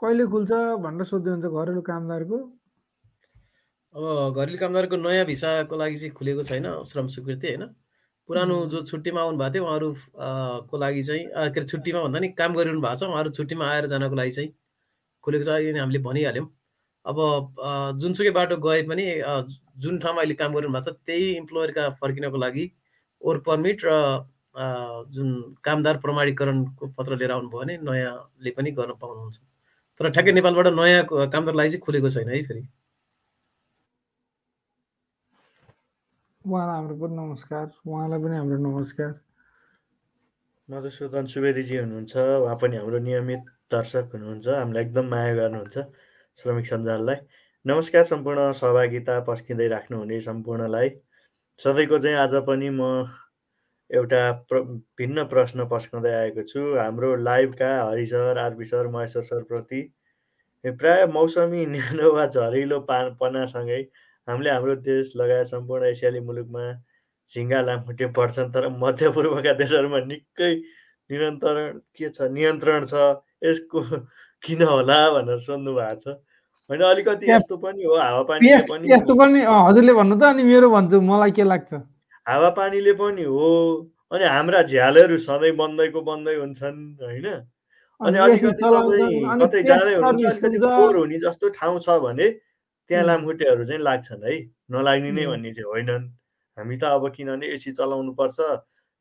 कहिले खुल्छ भनेर सोध्दै हुन्छ घरेलु कामदारको? अब घरेलु कामदारको नयाँ भिसाको लागि चाहिँ खुलेको छैन श्रम स्वीकृति होइन। पुरानो. जो छुट्टीमा आउनु भएको थियो उहाँहरू को लागि चाहिँ के अरे छुट्टीमा भन्दा नि काम गरिरहनु भएको छ उहाँहरू छुट्टीमा आएर जानको लागि चाहिँ खुलेको छ नि हामीले भनिहाल्यौँ। अब जुनसुकै बाटो गए पनि जुन ठाउँमा अहिले काम गरिरहनु भएको छ त्यही इम्प्लोयरका फर्किनको लागि ओर पर्मिट र जुन कामदार प्रमाणीकरणको पत्र लिएर आउनुभयो भने नयाँले पनि गर्न पाउनुहुन्छ। तर ठ्याक्कै नेपालबाट नयाँ क- कामदारको लागि चाहिँ खुलेको छैन है फेरि। उहाँलाई हाम्रो पनि नमस्कार। उहाँलाई पनि हाम्रो नमस्कार। मधुसूदन सुवेदीजी हुनुहुन्छ उहाँ पनि हाम्रो नियमित दर्शक हुनुहुन्छ हामीलाई एकदम माया गर्नुहुन्छ श्रमिक सञ्जाललाई। नमस्कार सम्पूर्ण सहभागिता पस्किँदै राख्नुहुने सम्पूर्णलाई। सधैँको चाहिँ आज पनि म एउटा प्र भिन्न प्रश्न पस्काउँदै आएको छु। हाम्रो लाइभका Hari sir R B sir Maheshwar सरप्रति प्राय मौसमी न्यानो वा झरिलो पा पनासँगै हामीले हाम्रो देश लगायत सम्पूर्ण एसियाली मुलुकमा झिङ्गा लामखुट्टे बढ्छन् तर मध्यपूर्वका देशहरूमा निकै निरन्तरण के छ नियन्त्रण छ यसको किन होला भनेर सोध्नु भएको छ। होइन अलिकति यस्तो पनि हो हावापानीले पेस्ट पनि यस्तो पनि हजुरले भन्नु त अनि मेरो भन्छु मलाई के लाग्छ? हावापानीले पनि हो। अनि हाम्रा झ्यालहरू सधैँ बन्दैको बन्दै हुन्छन् होइन? अनि अलिकति तपाईँ कतै जाँदै हुनुहुन्छ अलिकति फोहोर हुने जस्तो ठाउँ छ भने त्यहाँ लामखुट्टेहरू चाहिँ लाग्छन् है। नलाग्ने नै भन्ने चाहिँ होइनन्। हामी त अब किनभने एसी चलाउनु पर्छ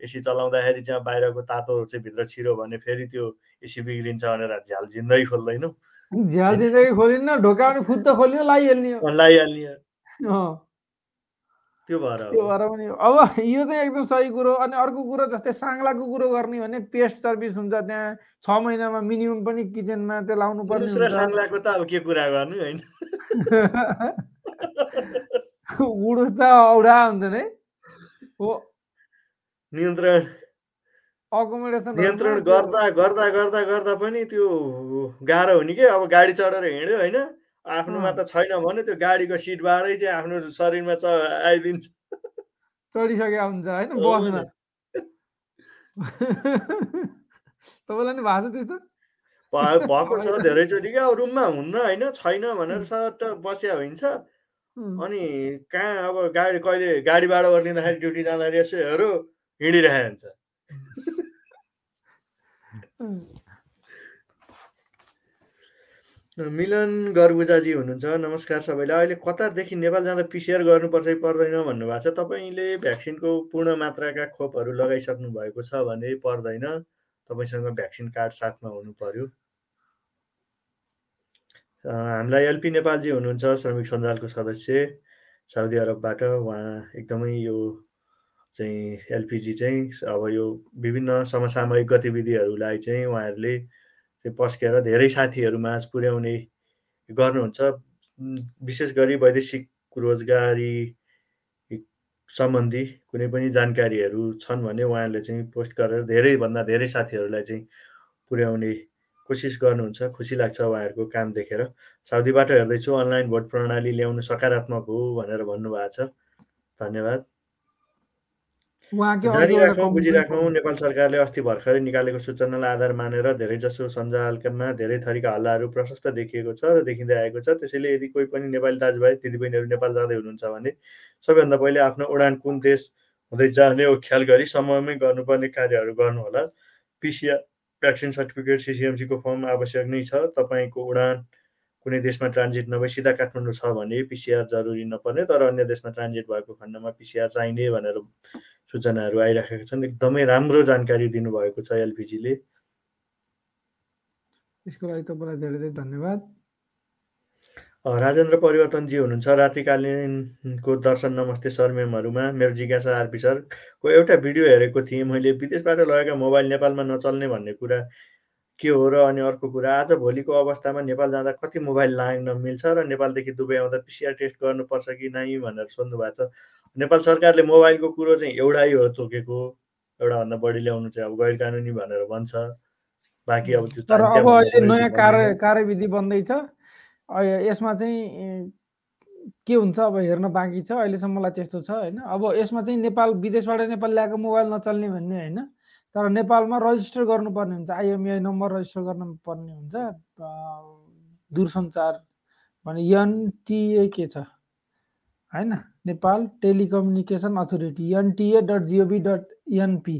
एसी चलाउँदाखेरि चाहिँ बाहिरको तातोहरू चाहिँ भित्र छिरो भने फेरि त्यो एसी बिग्रिन्छ भनेर झ्याल जिन्दै खोल्दैनौँ। झ्याल जिन्दगी खोलिन्न ढोका पनि फुत्त खोल्यो लगाइहाल्ने लगाइहाल्ने अँ, त्यो भएर त्यो भएर पनि। अब यो चाहिँ एकदम सही कुरो अनि अर्को कुरो जस्तै साङ्लाको कुरो गर्ने भने पेस्ट सर्भिस हुन्छ त्यहाँ। छ महिनामा मिनिमम पनि किचनमा त्यो लाउनु पर्ने हुन्छ। साङ्लाको त अब के कुरा गर्नु होइन। उडुस त औडा हुन्छन् है हो। नियन्त्रण। अकोमोडेसनहरूमा नियन्त्रण गर्दा गर्दा गर्दा गर्दा पनि त्यो गाह्रो हुने के? अब गाडी चढेर हिँड्यो होइन। आफ्नोमा त छैन भने त्यो गाडीको सिटबाटै चाहिँ आफ्नो शरीरमा च आइदिन्छ। चढिसकेका हुन्छ होइन? बसमा। तपाईँलाई नि भएको छ त्यस्तो? भएको छ धेरैचोटि। क्या अब रुममा हुन्न होइन? छैन भनेर सट्ट बस्या हुन्छ अनि कहाँ अब गाडी कहिले गाडीबाट ओर्लिँदाखेरि ड्युटी जाँदाखेरि यसो हेऱ्यो हिँडिरहेको हुन्छ। मिलन गर्बुजाजी हुनुहुन्छ नमस्कार सबैलाई। अहिले कतारदेखि नेपाल जाँदा पिसिआर गर्नुपर्छ कि पर्दैन भन्नुभएको छ। तपाईँले भ्याक्सिनको पूर्ण मात्राका खोपहरू लगाइसक्नु भएको छ भने पर्दैन। तपाईँसँग भ्याक्सिन कार्ड साथमा हुनु पर्यो। हामीलाई एलपी नेपालजी हुनुहुन्छ श्रमिक सञ्जालको सदस्य। साउदी अरबबाट उहाँ एकदमै यो चाहिँ एलपिजी चाहिँ अब यो विभिन्न समसामयिक गतिविधिहरूलाई चाहिँ उहाँहरूले पस्केर धेरै साथीहरूमाझ पुर्याउने गर्नुहुन्छ। विशेष गरी वैदेशिक रोजगारी सम्बन्धी कुनै पनि जानकारीहरू छन् भने उहाँहरूले चाहिँ पोस्ट गरेर धेरैभन्दा धेरै साथीहरूलाई चाहिँ पुर्याउने कोसिस गर्नुहुन्छ। खुसी लाग्छ उहाँहरूको काम देखेर। साउदीबाट हेर्दैछु अनलाइन भोट प्रणाली ल्याउनु सकारात्मक हो भनेर भन्नुभएको छ। धन्यवाद। पनि बुझिराखौँ नेपाल सरकारले अस्ति भर्खरै निकालेको सूचनालाई आधार मानेर धेरैजसो सञ्जालमा धेरै थरीका हल्लाहरू प्रशस्त देखिएको छ र देखिँदै आएको छ। त्यसैले यदि कोही पनि नेपाली दाजुभाइ दिदीबहिनीहरू नेपाल जाँदै हुनुहुन्छ भने सबैभन्दा पहिले आफ्नो उडान कुन देश हुँदै जाने हो ख्याल गरी समयमै गर्नुपर्ने कार्यहरू गर्नुहोला। पिसिआर भ्याक्सिन सर्टिफिकेट सिसिएमसीको फर्म आवश्यक नै छ। तपाईँको उडान कुनै देशमा ट्रान्जिट नभई सिधा काठमाडौँ छ भने पिसिआर जरुरी नपर्ने तर अन्य देशमा ट्रान्जिट भएको खण्डमा पिसिआर चाहिने भनेर सूचनाहरू आइराखेका छन्। एकदमै राम्रो जानकारी दिनुभएको छ एलपिजीले। यसको लागि तपाईँलाई धेरै धेरै धन्यवाद। राजेन्द्र परिवर्तनजी हुनुहुन्छ। रात्रिकालीनको दर्शन नमस्ते सर मेमहरूमा मेरो जिज्ञासा आरपी सरको एउटा भिडियो हेरेको थिएँ। मैले विदेशबाट लगेका मोबाइल नेपालमा नचल्ने भन्ने कुरा के हो र अनि अर्को कुरा आज भोलिको अवस्थामा नेपाल जाँदा कति मोबाइल लाग्न मिल्छ र नेपालदेखि दुबई आउँदा पिसिआर टेस्ट गर्नुपर्छ कि नै भनेर सोध्नु भएको छ। नेपाल सरकारले मोबाइलको कुरो चाहिँ एउटै हो तोकेको एउटाभन्दा बढी ल्याउनु चाहिँ अब गैर कानुनी भनेर भन्छ। बाँकी अब त्यो तर अब अहिले नयाँ कार्य। कार्यविधि बन्दैछ यसमा चाहिँ के हुन्छ अब हेर्न बाँकी छ अहिलेसम्मलाई त्यस्तो छ होइन? अब यसमा चाहिँ नेपाल विदेशबाट नेपाल ल्याएको मोबाइल नचल्ने भन्ने होइन? तर नेपालमा रजिस्टर गर्नुपर्ने हुन्छ आइएमआई नम्बर रजिस्टर गर्नुपर्ने हुन्छ। दूरसञ्चार भने एनटिए के छ? होइन? Nepal telecommunication authority NTA dot GOV dot NP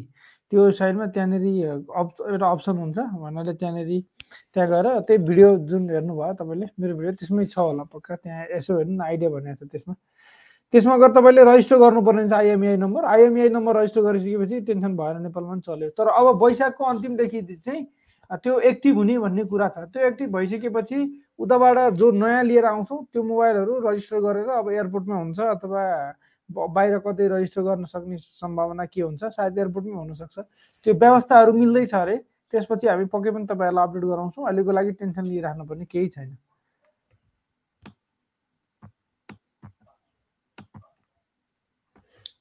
त्यो वेबसाइटमा त्यहाँनिर अप एउटा अप्सन हुन्छ भन्नाले त्यहाँनिर त्यहाँ गएर त्यही भिडियो जुन हेर्नुभयो तपाईँले मेरो भिडियो त्यसमै छ होला पक्का त्यहाँ यसो हेर्नु न आइडिया भनेको छ त्यसमा। त्यसमा गएर तपाईँले रजिस्टर गर्नुपर्ने हुन्छ IMEI number IMEI number register गरिसकेपछि टेन्सन भएन नेपालमा पनि चल्यो। तर अब वैशाखको अन्तिमदेखि चाहिँ त्यो एक्टिभ हुने भन्ने कुरा छ। त्यो एक्टिभ भइसकेपछि उताबाट जो नयाँ लिएर आउँछौँ त्यो मोबाइलहरू रजिस्टर गरेर अब एयरपोर्टमा हुन्छ अथवा बाहिर कतै रजिस्टर गर्न सक्ने सम्भावना के हुन्छ सायद एयरपोर्टमै हुनसक्छ। त्यो व्यवस्थाहरू मिल्दैछ अरे त्यसपछि हामी पक्कै पनि तपाईँहरूलाई अपडेट गराउँछौँ। अहिलेको लागि टेन्सन लिइराख्नु पर्ने केही छैन।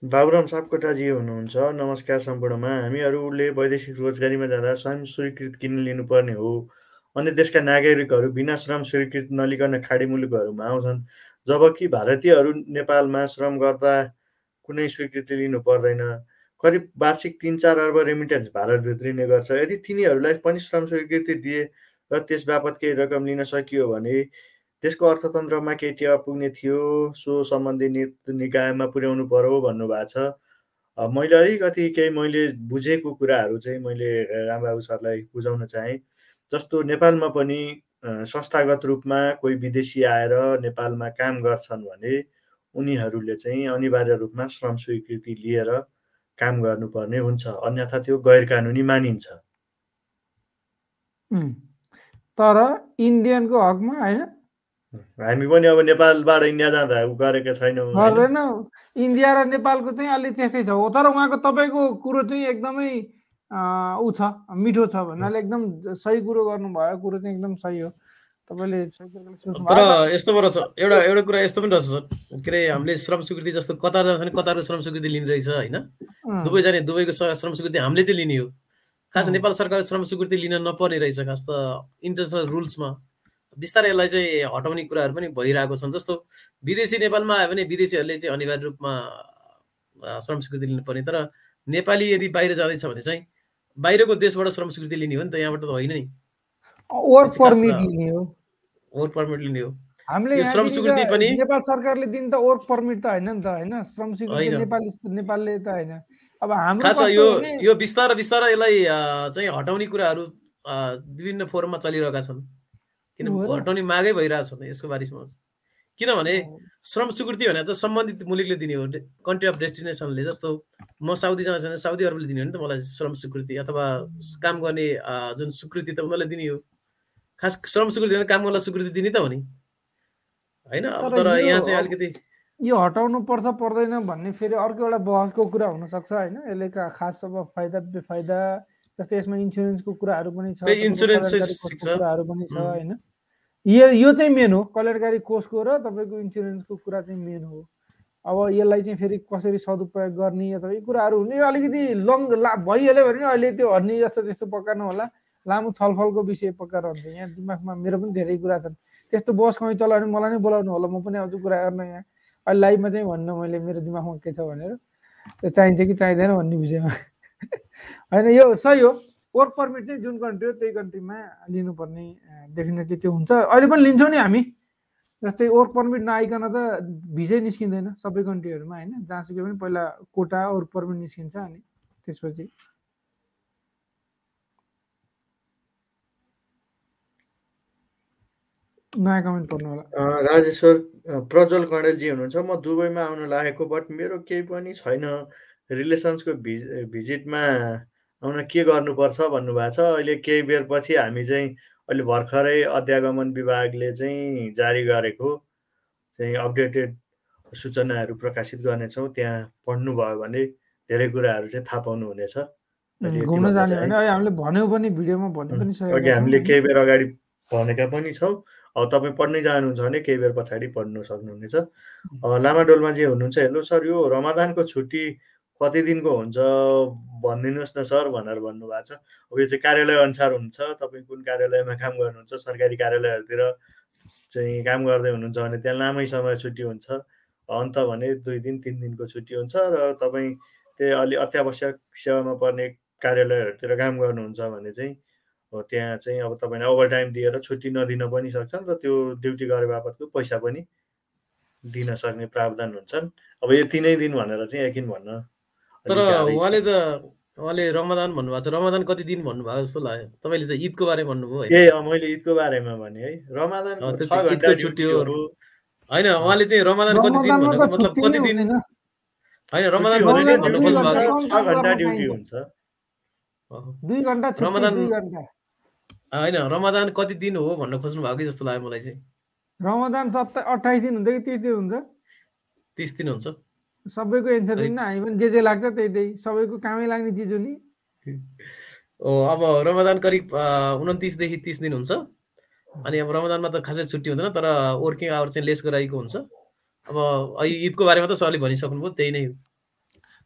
बाबुराम सापकोटाजी हुनुहुन्छ। नमस्कार सम्पूर्णमा। हामीहरूले वैदेशिक रोजगारीमा जाँदा स्वयं स्वीकृत किन लिनुपर्ने हो? अन्य देशका नागरिकहरू बिना श्रम स्वीकृति नलिकन खाडी मुलुकहरूमा आउँछन्। जबकि भारतीयहरू नेपालमा श्रम गर्दा कुनै स्वीकृति लिनु पर्दैन। करिब वार्षिक तिन चार अर्ब रेमिटेन्स भारत भित्रिने गर्छ। यदि तिनीहरूलाई पनि श्रम स्वीकृति दिए र त्यस बापत केही रकम लिन सकियो भने त्यसको अर्थतन्त्रमा टेवा पुग्ने थियो सो सम्बन्धी निकायमा पुर्याउनु पर्यो भन्नुभएको छ। मैले अलिकति केही मैले बुझेको कुराहरू चाहिँ मैले रामबाबु सरलाई बुझाउन चाहेँ। जस्तो नेपालमा पनि संस्थागत रूपमा कोही विदेशी आएर नेपालमा काम गर्छन् भने उनीहरूले चाहिँ अनिवार्य रूपमा श्रम स्वीकृति लिएर काम गर्नुपर्ने हुन्छ अन्यथा त्यो गैर कानुनी मानिन्छ तर इन्डियनको हकमा होइन हामी पनि अब नेपालबाट इन्डिया जाँदा गरेका छैनौँ गर्दैन इन्डिया र नेपालको चाहिँ अलि त्यस्तै छ। तर उहाँको तपाईँको कुरो चाहिँ एकदमै ऊ छ मिठो छ भन्नाले एकदम सही कुरो गर्नुभयो। कुरो चाहिँ एकदम सही हो। तपाईँले तर यस्तो रहेछ। एउटा एउटा कुरा यस्तो पनि रहेछ सर। के अरे हामीले श्रम स्वीकृति जस्तो कतार जान्छ भने कतारको श्रम स्वीकृति लिने रहेछ होइन? दुबई जाने दुबईको श्रम स्वीकृति हामीले चाहिँ लिने हो। खास नेपाल सरकारले श्रम स्वीकृति लिन नपर्ने रहेछ खास त इन्टरनेसनल रुल्समा। बिस्तारै यसलाई चाहिँ हटाउने कुराहरू पनि भइरहेको छन्। जस्तो विदेशी नेपालमा आयो भने विदेशीहरूले चाहिँ अनिवार्य रूपमा श्रम स्वीकृति लिनुपर्ने। तर नेपाली यदि बाहिर जाँदैछ भने चाहिँ बाहिरको देशबाट श्रम स्वीकृति लिने हो नि त यहाँबाट त होइन नि। वर्क पर्मिट लिने हो। वर्क पर्मिट लिने हो। हामीले श्रम स्वीकृति पनि नेपाल सरकारले दिने त वर्क पर्मिट त होइन नि त होइन? श्रम स्वीकृति नेपाली नेपालले त होइन। अब हाम्रो खास यो यो बिस्तारै बिस्तारै यसलाई चाहिँ हटाउने कुराहरू विभिन्न फोरममा चलिरहेका छन्। किन हटाउने मागै भइरहेछ यसको बारेमा किनभने श्रम स्वीकृति भनेर चाहिँ सम्बन्धित मुलुकले दिने हो कन्ट्री अफ डेस्टिनेसनले जस्तो म साउदी जाँदैछु भने साउदी अरबले दिने हो नि त मलाई श्रम स्वीकृति अथवा काम गर्ने जुन स्वीकृति त उनीहरूले दिने हो। खास श्रम स्वीकृति भने काम गर्न स्वीकृति दिने त हो नि। होइन? अब तर यहाँ चाहिँ अलिकति यो हटाउनु पर्छ पर्दैन भन्ने फेरि अर्को एउटा बहसको कुरा हुनसक्छ होइन? यसले खास अब फाइदा बेफाइदा जस्तै यसमा इन्सुरेन्सको कुराहरू पनि छ कुराहरू पनि छ होइन? यो चाहिँ मेन हो कल्याणकारी कोषको र तपाईँको इन्सुरेन्सको कुरा चाहिँ मेन हो। अब यसलाई चाहिँ फेरि कसरी सदुपयोग गर्ने अथवा यी कुराहरू हुने अलिकति लङ ला भइहाल्यो भने अहिले त्यो हर्नी जस्तो त्यस्तो पकाउनु होला लामो छलफलको विषय पक्का रहन्छ यहाँ दिमागमा मेरो पनि धेरै कुरा छन्। त्यस्तो बस कहीँ चलाउने मलाई नै बोलाउनु होला म पनि आउँछु कुरा गर्न यहाँ। अहिले लाइभमा चाहिँ भन्नु मैले मेरो दिमागमा के छ भनेर। त्यो चाहिन्छ कि चाहिँदैन भन्ने विषयमा। होइन यो सही हो। वर्क पर्मिट चाहिँ जुन कन्ट्री हो त्यही कन्ट्रीमा लिनुपर्ने डेफिनेटली त्यो हुन्छ। अहिले पनि लिन्छौँ नि हामी। जस्तै वर्क पर्मिट नआइकन त भिजै निस्किँदैन सबै कन्ट्रीहरूमा होइन? जहाँसुकै पनि पहिला कोटा वर्क पर्मिट निस्किन्छ अनि त्यसपछि। नयाँ कमेन्ट पढ्नु होला राजेश्वर प्रज्वल कणेलजी हुनुहुन्छ। म दुबईमा आउन लागेको बट मेरो केही पनि छैन। रिलेसन्सको भिज भिजिटमा आउन के गर्नुपर्छ भन्नुभएको छ? अहिले केही बेरपछि हामी चाहिँ अहिले भर्खरै अध्यागमन विभागले चाहिँ जारी गरेको चाहिँ अपडेटेड सूचनाहरू प्रकाशित गर्नेछौँ। त्यहाँ पढ्नुभयो भने धेरै कुराहरू चाहिँ थाहा पाउनुहुनेछ। हामीले भन्यौँ पनि भिडियोमा भन्नु पनि अघि हामीले केही बेर अगाडि भनेका पनि छौँ। अब तपाईँ पढ्नै जानुहुन्छ भने केही बेर पछाडि पढ्नु सक्नुहुनेछ। लामा डोल्माजी हुनुहुन्छ। हेलो सर यो रमादानको छुट्टी कति दिनको हुन्छ भनिदिनुहोस् न सर भनेर भन्नुभएको छ। अब यो चाहिँ कार्यालय अनुसार हुन्छ तपाईँ कुन कार्यालयमा काम गर्नुहुन्छ सरकारी कार्यालयहरूतिर चाहिँ काम गर्दै हुनुहुन्छ भने त्यहाँ लामै समय छुट्टी हुन्छ। अन्त भने दुई दिन तिन दिनको छुट्टी हुन्छ र तपाईँ त्यही अलि अत्यावश्यक सेवामा पर्ने कार्यालयहरूतिर काम गर्नुहुन्छ भने चाहिँ हो त्यहाँ चाहिँ अब तपाईँले ओभर टाइम दिएर छुट्टी नदिन पनि सक्छन् र त्यो ड्युटी गरे बापतको पैसा पनि दिन सक्ने प्रावधान हुन्छन्। अब यति नै दिन भनेर चाहिँ यकिन भन्न तर उहाँले त उहाँले रमदान भन्नुभएको छ। रमदान कति दिन भन्नुभएको जस्तो लाग्यो। तपाईँले त ईदको बारे भन्नुभयो ए मैले ईदको बारेमा भने है। रमादान छुट्टी हो। होइन उहाँले चाहिँ रमदान कति दिन भनेको मतलब कति दिन होइन रमदान कति दिन भन्नु खोज्नु भएको छ घन्टा ड्युटी हुन्छ। दुई घन्टा रमदान होइन रमदान कति दिन हो भन्न खोज्नु भएको कि जस्तो लाग्यो मलाई चाहिँ? रमदान सत्ता अठाइस दिन हुन्छ कि तिस दिन हुन्छ? तिस दिन हुन्छ। सबैको एन्सर दिन हामी पनि जे जे लाग्छ त्यही त्यही सबैको कामै लाग्ने चिज हो नि। ओ अब रमदान करिब उन्तिसदेखि तिस दिन हुन्छ। अनि अब रमदानमा त खासै छुट्टी हुँदैन तर वर्किङ आवर चाहिँ लेस गराइएको हुन्छ। अब ईदको बारेमा त सरले भनिसक्नुभयो त्यही नै हो।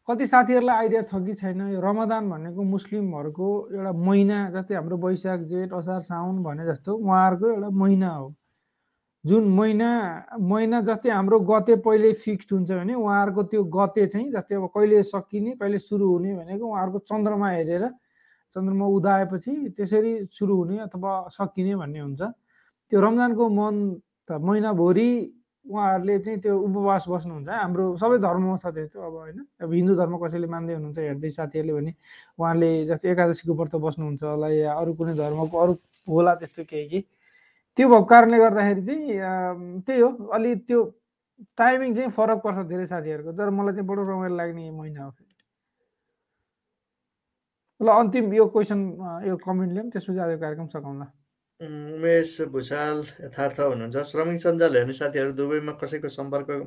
कति साथीहरूलाई आइडिया छ कि छैन? यो रमदान भनेको मुस्लिमहरूको एउटा महिना जस्तै हाम्रो वैशाख जेठ असार साउन भने जस्तो उहाँहरूको एउटा महिना हो। जुन महिना महिना जस्तै हाम्रो गते पहिले फिक्स्ड हुन्छ भने उहाँहरूको त्यो गते चाहिँ जस्तै अब कहिले सकिने कहिले सुरु हुने भनेको उहाँहरूको चन्द्रमा हेरेर चन्द्रमा उदाएपछि त्यसरी सुरु हुने अथवा सकिने भन्ने हुन्छ। त्यो रमजानको मन त महिनाभरि उहाँहरूले चाहिँ त्यो उपवास बस्नुहुन्छ। हाम्रो सबै धर्ममा छ त्यस्तो अब होइन। अब हिन्दू धर्म कसैले मान्दै हुनुहुन्छ हेर्दै साथीहरूले भने उहाँले जस्तै एकादशीको व्रत बस्नुहुन्छ होला या अरू कुनै धर्मको अरू होला त्यस्तो केही कि त्यो भएको कारणले गर्दाखेरि चाहिँ त्यही हो। अलि त्यो टाइमिङ चाहिँ फरक पर्छ धेरै साथीहरूको तर मलाई चाहिँ बडो रमाइलो लाग्ने महिना हो ल अन्तिम यो क्वेसन यो कमेन्ट लिउँ त्यसपछि आज कार्यक्रम सघाउँला उमेश भुषाल यथार्थ हुनुहुन्छ। श्रमिक सञ्जाल हेर्ने साथीहरू दुबईमा कसैको सम्पर्कमा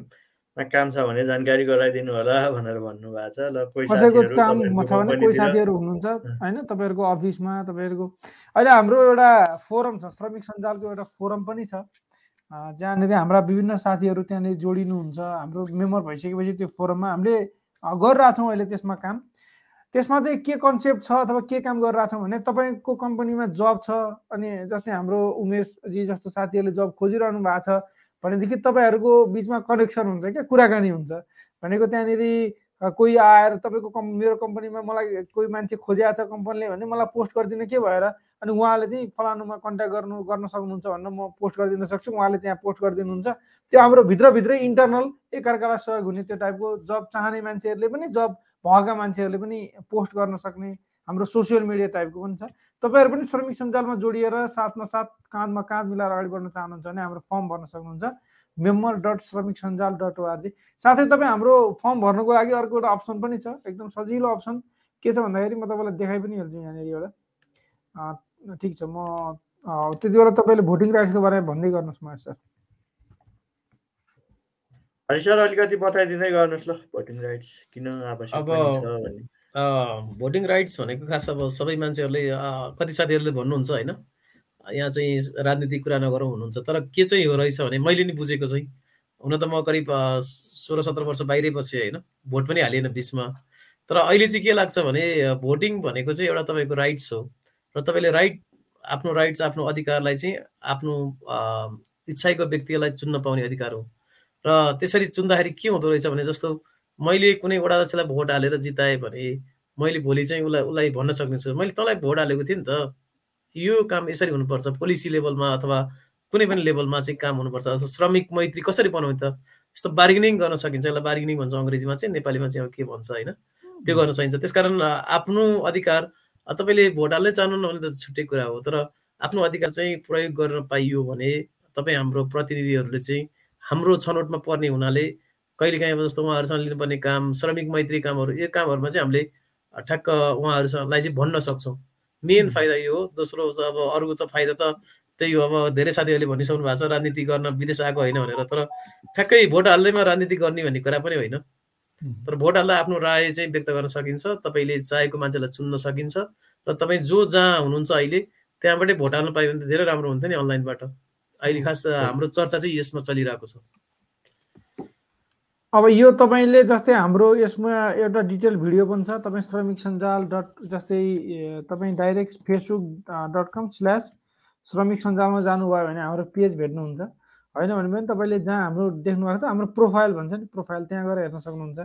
काम छ भने जानकारी गराइदिनु होला भनेर भन्नुभएको छ। ल कसैको काम छ भने कोही साथीहरू हुनुहुन्छ होइन? तपाईँहरूको अफिसमा तपाईँहरूको अहिले हाम्रो एउटा फोरम छ श्रमिक सञ्जालको एउटा फोरम पनि छ। जहाँनिर हाम्रा विभिन्न साथीहरू त्यहाँनिर जोडिनुहुन्छ। हाम्रो मेम्बर भइसकेपछि त्यो फोरममा हामीले गरिरहेछौँ अहिले त्यसमा काम। त्यसमा चाहिँ के कन्सेप्ट छ अथवा के काम गरिरहेछौँ भने तपाईँको कम्पनीमा जब छ अनि जस्तै हाम्रो उमेशजी जस्तो साथीहरूले जब खोजिरहनु भएको छ भनेदेखि तपाईँहरूको बिचमा कनेक्सन हुन्छ क्या कुराकानी हुन्छ। भनेको त्यहाँनिर कोही आएर तपाईँको कम् मेरो कम्पनीमा मलाई कोही मान्छे खोजिएको छ कम्पनीले भने मलाई पोस्ट गरिदिनु के भएर अनि उहाँले चाहिँ फलानुमा कन्ट्याक्ट गर्नु गर्न सक्नुहुन्छ भनेर म पोस्ट गरिदिन सक्छु। उहाँले त्यहाँ पोस्ट गरिदिनुहुन्छ। त्यो हाम्रो भित्रभित्रै इन्टरनल एकअर्कालाई सहयोग हुने त्यो टाइपको जब चाहने मान्छेहरूले पनि जब भएका मान्छेहरूले पनि पोस्ट गर्न सक्ने हाम्रो सोसियल मिडिया टाइपको पनि छ। तपाईँहरू पनि श्रमिक सञ्जालमा जोडिएर साथमा साथ काँधमा काँध मिलाएर अगाडि बढ्न चाहनुहुन्छ भने हाम्रो फर्म भर्न सक्नुहुन्छ। मेम्बर डट श्रमिक सञ्जाल डट ओआरजी साथै तपाईँ हाम्रो फर्म भर्नुको लागि अर्को एउटा अप्सन पनि छ एकदम सजिलो अप्सन। के छ भन्दाखेरि म तपाईँलाई देखाइ पनि हाल्छु यहाँनिर एउटा। अँ, ठिक छ म त्यति बेला तपाईँले भोटिङ राइट्सको बारेमा भन्दै गर्नुहोस् महेश सर। सर अलिकति बताइदिँदै गर्नुहोस् ल भोटिङ राइट्स किन आवश्यक अब भोटिङ राइट्स भनेको खास अब सबै मान्छेहरूले कति साथीहरूले भन्नुहुन्छ होइन? यहाँ चाहिँ राजनीतिक कुरा नगरौँ हुनुहुन्छ। तर के चाहिँ हो रहेछ भने मैले नि बुझेको चाहिँ हुन त म करिब सोह्र सत्र वर्ष बाहिरै बसेँ होइन। भोट पनि हालिएन बिचमा। तर अहिले चाहिँ के लाग्छ भने भोटिङ भनेको चाहिँ एउटा तपाईँको राइट्स हो। र तपाईँले राइट आफ्नो राइट्स आफ्नो अधिकारलाई चाहिँ आफ्नो इच्छाको व्यक्तिलाई चुन्न पाउने अधिकार हो। र त्यसरी चुन्दाखेरि के हुँदो रहेछ भने जस्तो मैले कुनै वडा अध्यक्षलाई भोट हालेर जिताएँ भने मैले भोलि चाहिँ उसलाई उसलाई भन्न सक्ने छु मैले तँलाई भोट हालेको थिएँ नि त। यो काम यसरी हुनुपर्छ। पोलिसी लेभलमा अथवा कुनै पनि लेभलमा चाहिँ काम हुनुपर्छ। अथवा श्रमिक मैत्री कसरी बनाउने त? यस्तो बार्गेनिङ गर्न सकिन्छ। यसलाई बार्गेनिङ भन्छ अङ्ग्रेजीमा चाहिँ नेपालीमा चाहिँ अब के भन्छ होइन? त्यो गर्न सकिन्छ। त्यसकारण आफ्नो अधिकार तपाईँले भोट हाल्नै चाहनुहुन्न भने त छुट्टै कुरा हो। तर आफ्नो अधिकार चाहिँ प्रयोग गर्न पाइयो भने तपाईँ हाम्रो प्रतिनिधिहरूले चाहिँ हाम्रो छनौटमा पर्ने हुनाले कहिलेकाहीँ अब जस्तो उहाँहरूसँग लिनुपर्ने काम श्रमिक मैत्री कामहरू यो कामहरूमा चाहिँ हामीले ठ्याक्क उहाँहरूसँगलाई चाहिँ भन्न सक्छौँ। मेन। फाइदा यो हो दोस्रो अब अरूको त फाइदा त त्यही हो अब धेरै साथीहरूले भनिसक्नु भएको छ राजनीति गर्न विदेश आएको होइन भनेर तर ठ्याक्कै भोट हाल्दैमा राजनीति गर्ने भन्ने कुरा पनि होइन। तर भोट हाल्दा आफ्नो राय चाहिँ व्यक्त गर्न सकिन्छ तपाईँले चाहेको मान्छेलाई चुन्न सकिन्छ र तपाईँ जो जहाँ हुनुहुन्छ अहिले त्यहाँबाटै भोट हाल्न पायो भने धेरै राम्रो हुन्थ्यो नि अनलाइनबाट। अहिले खास हाम्रो चर्चा चाहिँ यसमा चलिरहेको छ। अब यो तपाईँले जस्तै हाम्रो यसमा एउटा डिटेल भिडियो पनि छ तपाईँ श्रमिक सञ्जाल डट जस्तै तपाईँ direct Facebook dot com slash श्रमिक सञ्जालमा जानुभयो भने हाम्रो पेज भेट्नुहुन्छ। होइन भने पनि तपाईँले जहाँ हाम्रो देख्नु भएको छ हाम्रो प्रोफाइल भन्छ नि प्रोफाइल त्यहाँ गएर हेर्न सक्नुहुन्छ।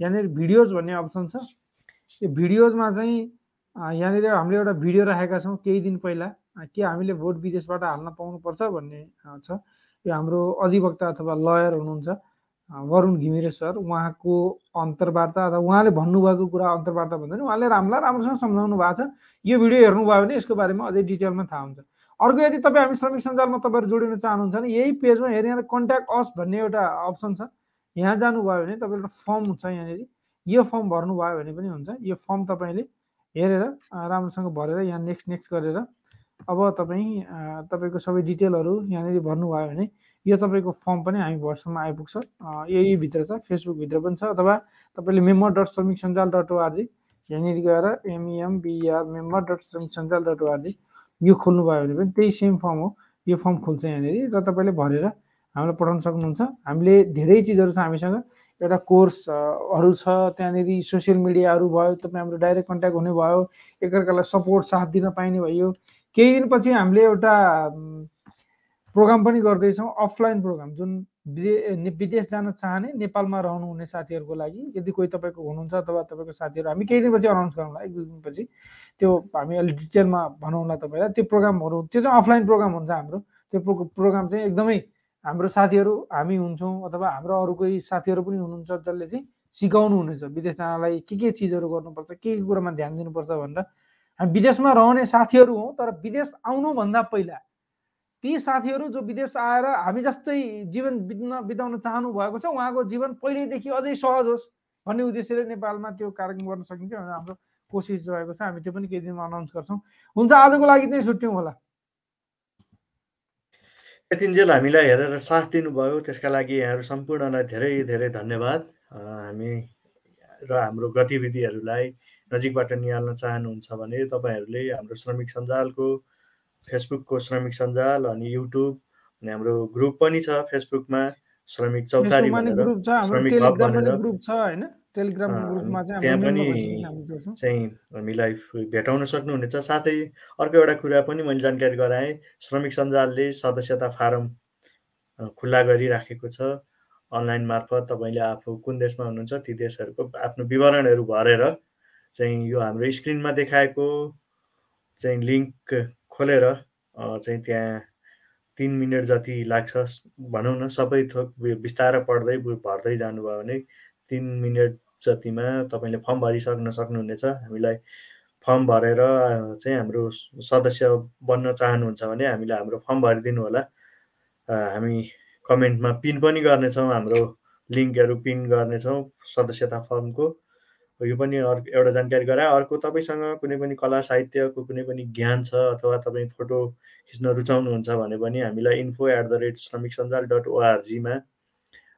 यहाँनिर भिडियोज भन्ने अप्सन छ। यो भिडियोजमा चाहिँ यहाँनिर हामीले एउटा भिडियो राखेका छौँ केही दिन पहिला। के हामीले भोट विदेशबाट हाल्न पाउनुपर्छ भन्ने छ। यो हाम्रो अधिवक्ता अथवा लयर हुनुहुन्छ। वरुण घिमिरे सर उहाँको अन्तर्वार्ता अथवा उहाँले भन्नुभएको कुरा अन्तर्वार्ता भन्दा नि उहाँले राम्रोलाई राम्रोसँग सम्झाउनु भएको छ। यो भिडियो हेर्नुभयो भने यसको बारेमा अझै डिटेलमा थाहा हुन्छ। अर्को यदि तपाईँ हामी श्रमिक सञ्जालमा तपाईँहरू जोडिन चाहनुहुन्छ भने यही पेजमा हेरेर कन्ट्याक्ट अस भन्ने एउटा अप्सन छ। यहाँ जानुभयो भने तपाईँको एउटा फर्म छ यहाँनिर। यो फर्म भर्नुभयो भने पनि हुन्छ। यो फर्म तपाईँले हेरेर राम्रोसँग भरेर यहाँ नेक्स्ट नेक्स्ट गरेर अब तपाईँ तपाईँको सबै डिटेलहरू यहाँनिर भर्नुभयो भने यो तपाईँको फर्म पनि हामी भर्सनमा आइपुग्छ। यही भित्र छ फेसबुकभित्र पनि छ अथवा तपाईँले मेम्बर डट श्रमिक सञ्जाल डट ओआरजी यहाँनिर गएर एमइएमबिआर मेम्बर डट श्रमिक सञ्जाल डट ओआरजी यो खोल्नुभयो भने पनि त्यही सेम फर्म हो। यो फर्म खोल्छ यहाँनिर र तपाईँले भरेर हामीलाई पठाउन सक्नुहुन्छ। हामीले धेरै चिजहरू छ हामीसँग। एउटा कोर्सहरू छ त्यहाँनिर सोसियल मिडियाहरू भयो तपाईँ हाम्रो डाइरेक्ट कन्ट्याक्ट हुने भयो एकअर्कालाई सपोर्ट साथ दिन पाइने भयो। केही दिनपछि हामीले एउटा प्रोग्राम पनि गर्दैछौँ अफलाइन प्रोग्राम जुन विदेश जान चाहने नेपालमा रहनुहुने साथीहरूको लागि। यदि कोही तपाईँको हुनुहुन्छ अथवा तपाईँको साथीहरू हामी केही दिनपछि अनाउन्स गरौँला एक दुई दिनपछि। त्यो हामी अलिक डिटेलमा भनौँला तपाईँलाई। त्यो प्रोग्रामहरू त्यो चाहिँ अफलाइन प्रोग्राम हुन्छ हाम्रो। त्यो प्रोग्राम चाहिँ एकदमै हाम्रो साथीहरू हामी हुन्छौँ अथवा हाम्रो अरू कोही साथीहरू पनि हुनुहुन्छ जसले चाहिँ सिकाउनु हुनेछ विदेश जानलाई के के चिजहरू गर्नुपर्छ के के कुरामा ध्यान दिनुपर्छ भनेर। हामी विदेशमा रहने साथीहरू हौँ तर विदेश आउनुभन्दा पहिला ती साथीहरू जो विदेश आएर हामी जस्तै जीवन बित्न बिताउन चाहनु भएको छ उहाँको जीवन पहिल्यैदेखि अझै सहज होस् भन्ने उद्देश्यले नेपालमा त्यो कार्यक्रम गर्न सकिन्छ भनेर हाम्रो कोसिस रहेको छ। हामी त्यो पनि केही दिनमा अनाउन्स गर्छौँ। हुन्छ आजको लागि चाहिँ छुट्यौँ होला। यतिन्जेल हामीलाई हेरेर साथ दिनुभयो। त्यसका लागि यहाँहरू सम्पूर्णलाई धेरै धेरै धन्यवाद। हामी र हाम्रो गतिविधिहरूलाई नजिकबाट निहाल्न चाहनुहुन्छ भने तपाईँहरूले हाम्रो श्रमिक सञ्जालको फेसबुकको श्रमिक सञ्जाल अनि युट्युब अनि हाम्रो ग्रुप पनि छ फेसबुकमा श्रमिक चौतारी भनेर श्रमिक हब भनेर। त्यहाँ पनि चाहिँ हामीलाई भेटाउन सक्नुहुनेछ। साथै अर्को एउटा कुरा पनि मैले जानकारी गराएँ श्रमिक सञ्जालले सदस्यता फारम खुल्ला गरिराखेको छ। अनलाइन मार्फत तपाईँले आफू कुन देशमा हुनुहुन्छ ती देशहरूको आफ्नो विवरणहरू भरेर चाहिँ यो हाम्रो स्क्रिनमा देखाएको चाहिँ लिङ्क खोलेर चाहिँ त्यहाँ तिन मिनट जति लाग्छ भनौँ न सबै थोक बिस्तारै पढ्दै भर्दै जानुभयो भने तिन मिनट जतिमा तपाईँले फर्म भरिसक्न सक्नुहुनेछ। हामीलाई फर्म भरेर चाहिँ हाम्रो सदस्य बन्न चाहनुहुन्छ भने हामीले हाम्रो फर्म भरिदिनु होला। हामी कमेन्टमा पिन पनि गर्नेछौँ हाम्रो लिङ्कहरू पिन गर्नेछौँ सदस्यता फर्मको। यो पनि अर्को एउटा जानकारी गराए। अर्को तपाईँसँग कुनै पनि कला साहित्यको कुनै पनि ज्ञान छ अथवा तपाईँ फोटो खिच्न रुचाउनुहुन्छ भने पनि हामीलाई इन्फो एट द रेट श्रमिक सञ्जाल डट ओआरजीमा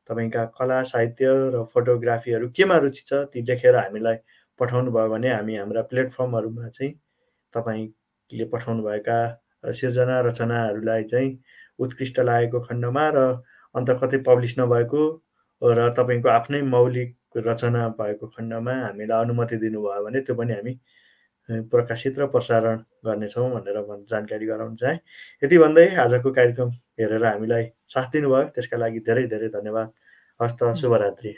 तपाईँका कला साहित्य र फोटोग्राफीहरू केमा रुचि छ ती लेखेर हामीलाई पठाउनु भयो भने हामी हाम्रा प्लेटफर्महरूमा चाहिँ तपाईँले पठाउनुभएका सिर्जना रचनाहरूलाई चाहिँ उत्कृष्ट लागेको खण्डमा र अन्त कतै पब्लिस नभएको र तपाईँको आफ्नै मौलिक रचना भएको खण्डमा हामीलाई अनुमति दिनुभयो भने त्यो पनि हामी प्रकाशित र प्रसारण गर्नेछौँ भनेर जानकारी गराउन चाहे। यति भन्दै आजको कार्यक्रम हेरेर हामीलाई साथ दिनुभयो। त्यसका लागि धेरै धेरै धन्यवाद। हस्त शुभरात्रि।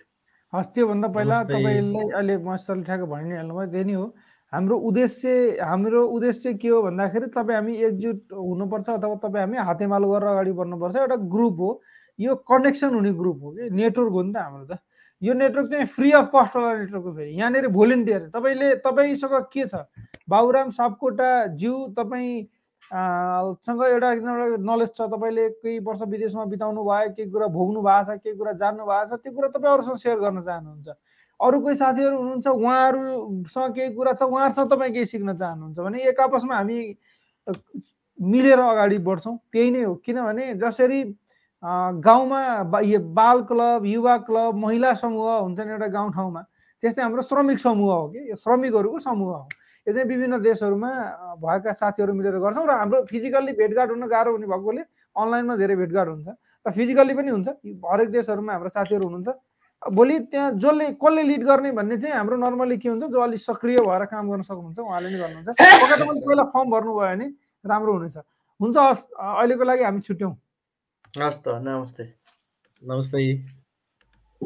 हस् त्योभन्दा पहिला तपाईँले अहिले मस्तले ठ्याक्क भनि नै हाल्नुभयो। त्यही नै हो। हाम्रो उद्देश्य हाम्रो उद्देश्य के हो भन्दाखेरि तपाईँ हामी एकजुट हुनुपर्छ अथवा तपाईँ हामी हातेमालो गरेर अगाडि बढ्नुपर्छ। एउटा ग्रुप हो। यो कनेक्सन हुने ग्रुप हो कि? नेटवर्क हो नि त हाम्रो त। यो नेटवर्क चाहिँ फ्री अफ कस्टवाला नेटवर्क हो फेरि। यहाँनिर भोलिन्टियर। तपाईँले तपाईँसँग के छ? बाबुराम सापकोटा ज्यू तपाईँ सँग एउटा नलेज छ। तपाईँले केही वर्ष विदेशमा बिताउनु भयो केही कुरा भोग्नु भएको छ केही कुरा जान्नु भएको छ त्यो कुरा तपाईँ अरूसँग सेयर गर्न चाहनुहुन्छ। अरू कोही साथीहरू हुनुहुन्छ उहाँहरूसँग केही कुरा छ उहाँहरूसँग तपाईँ केही सिक्न चाहनुहुन्छ भने एक आपसमा हामी मिलेर अगाडि बढ्छौँ। त्यही नै हो। किनभने जसरी गाउँमा बाल क्लब युवा क्लब महिला समूह हुन्छन् एउटा गाउँठाउँमा त्यस्तै हाम्रो श्रमिक समूह हो कि? यो श्रमिकहरूको समूह हो। यो चाहिँ विभिन्न देशहरूमा भएका साथीहरू मिलेर गर्छौँ र हाम्रो फिजिकल्ली भेटघाट हुन गाह्रो हुने भएकोले अनलाइनमा धेरै भेटघाट हुन्छ। र फिजिकल्ली पनि हुन्छ। हरेक देशहरूमा हाम्रो साथीहरू हुनुहुन्छ। भोलि त्यहाँ जसले कसले लिड गर्ने भन्ने चाहिँ हाम्रो नर्मली के हुन्छ? जो अलिक सक्रिय भएर काम गर्न सक्नुहुन्छ उहाँले नै गर्नुहुन्छ। पहिला फर्म भर्नुभयो भने राम्रो हुनेछ। हुन्छ हस् अहिलेको लागि हामी छुट्यौँ। हस् त नमस्ते नमस्ते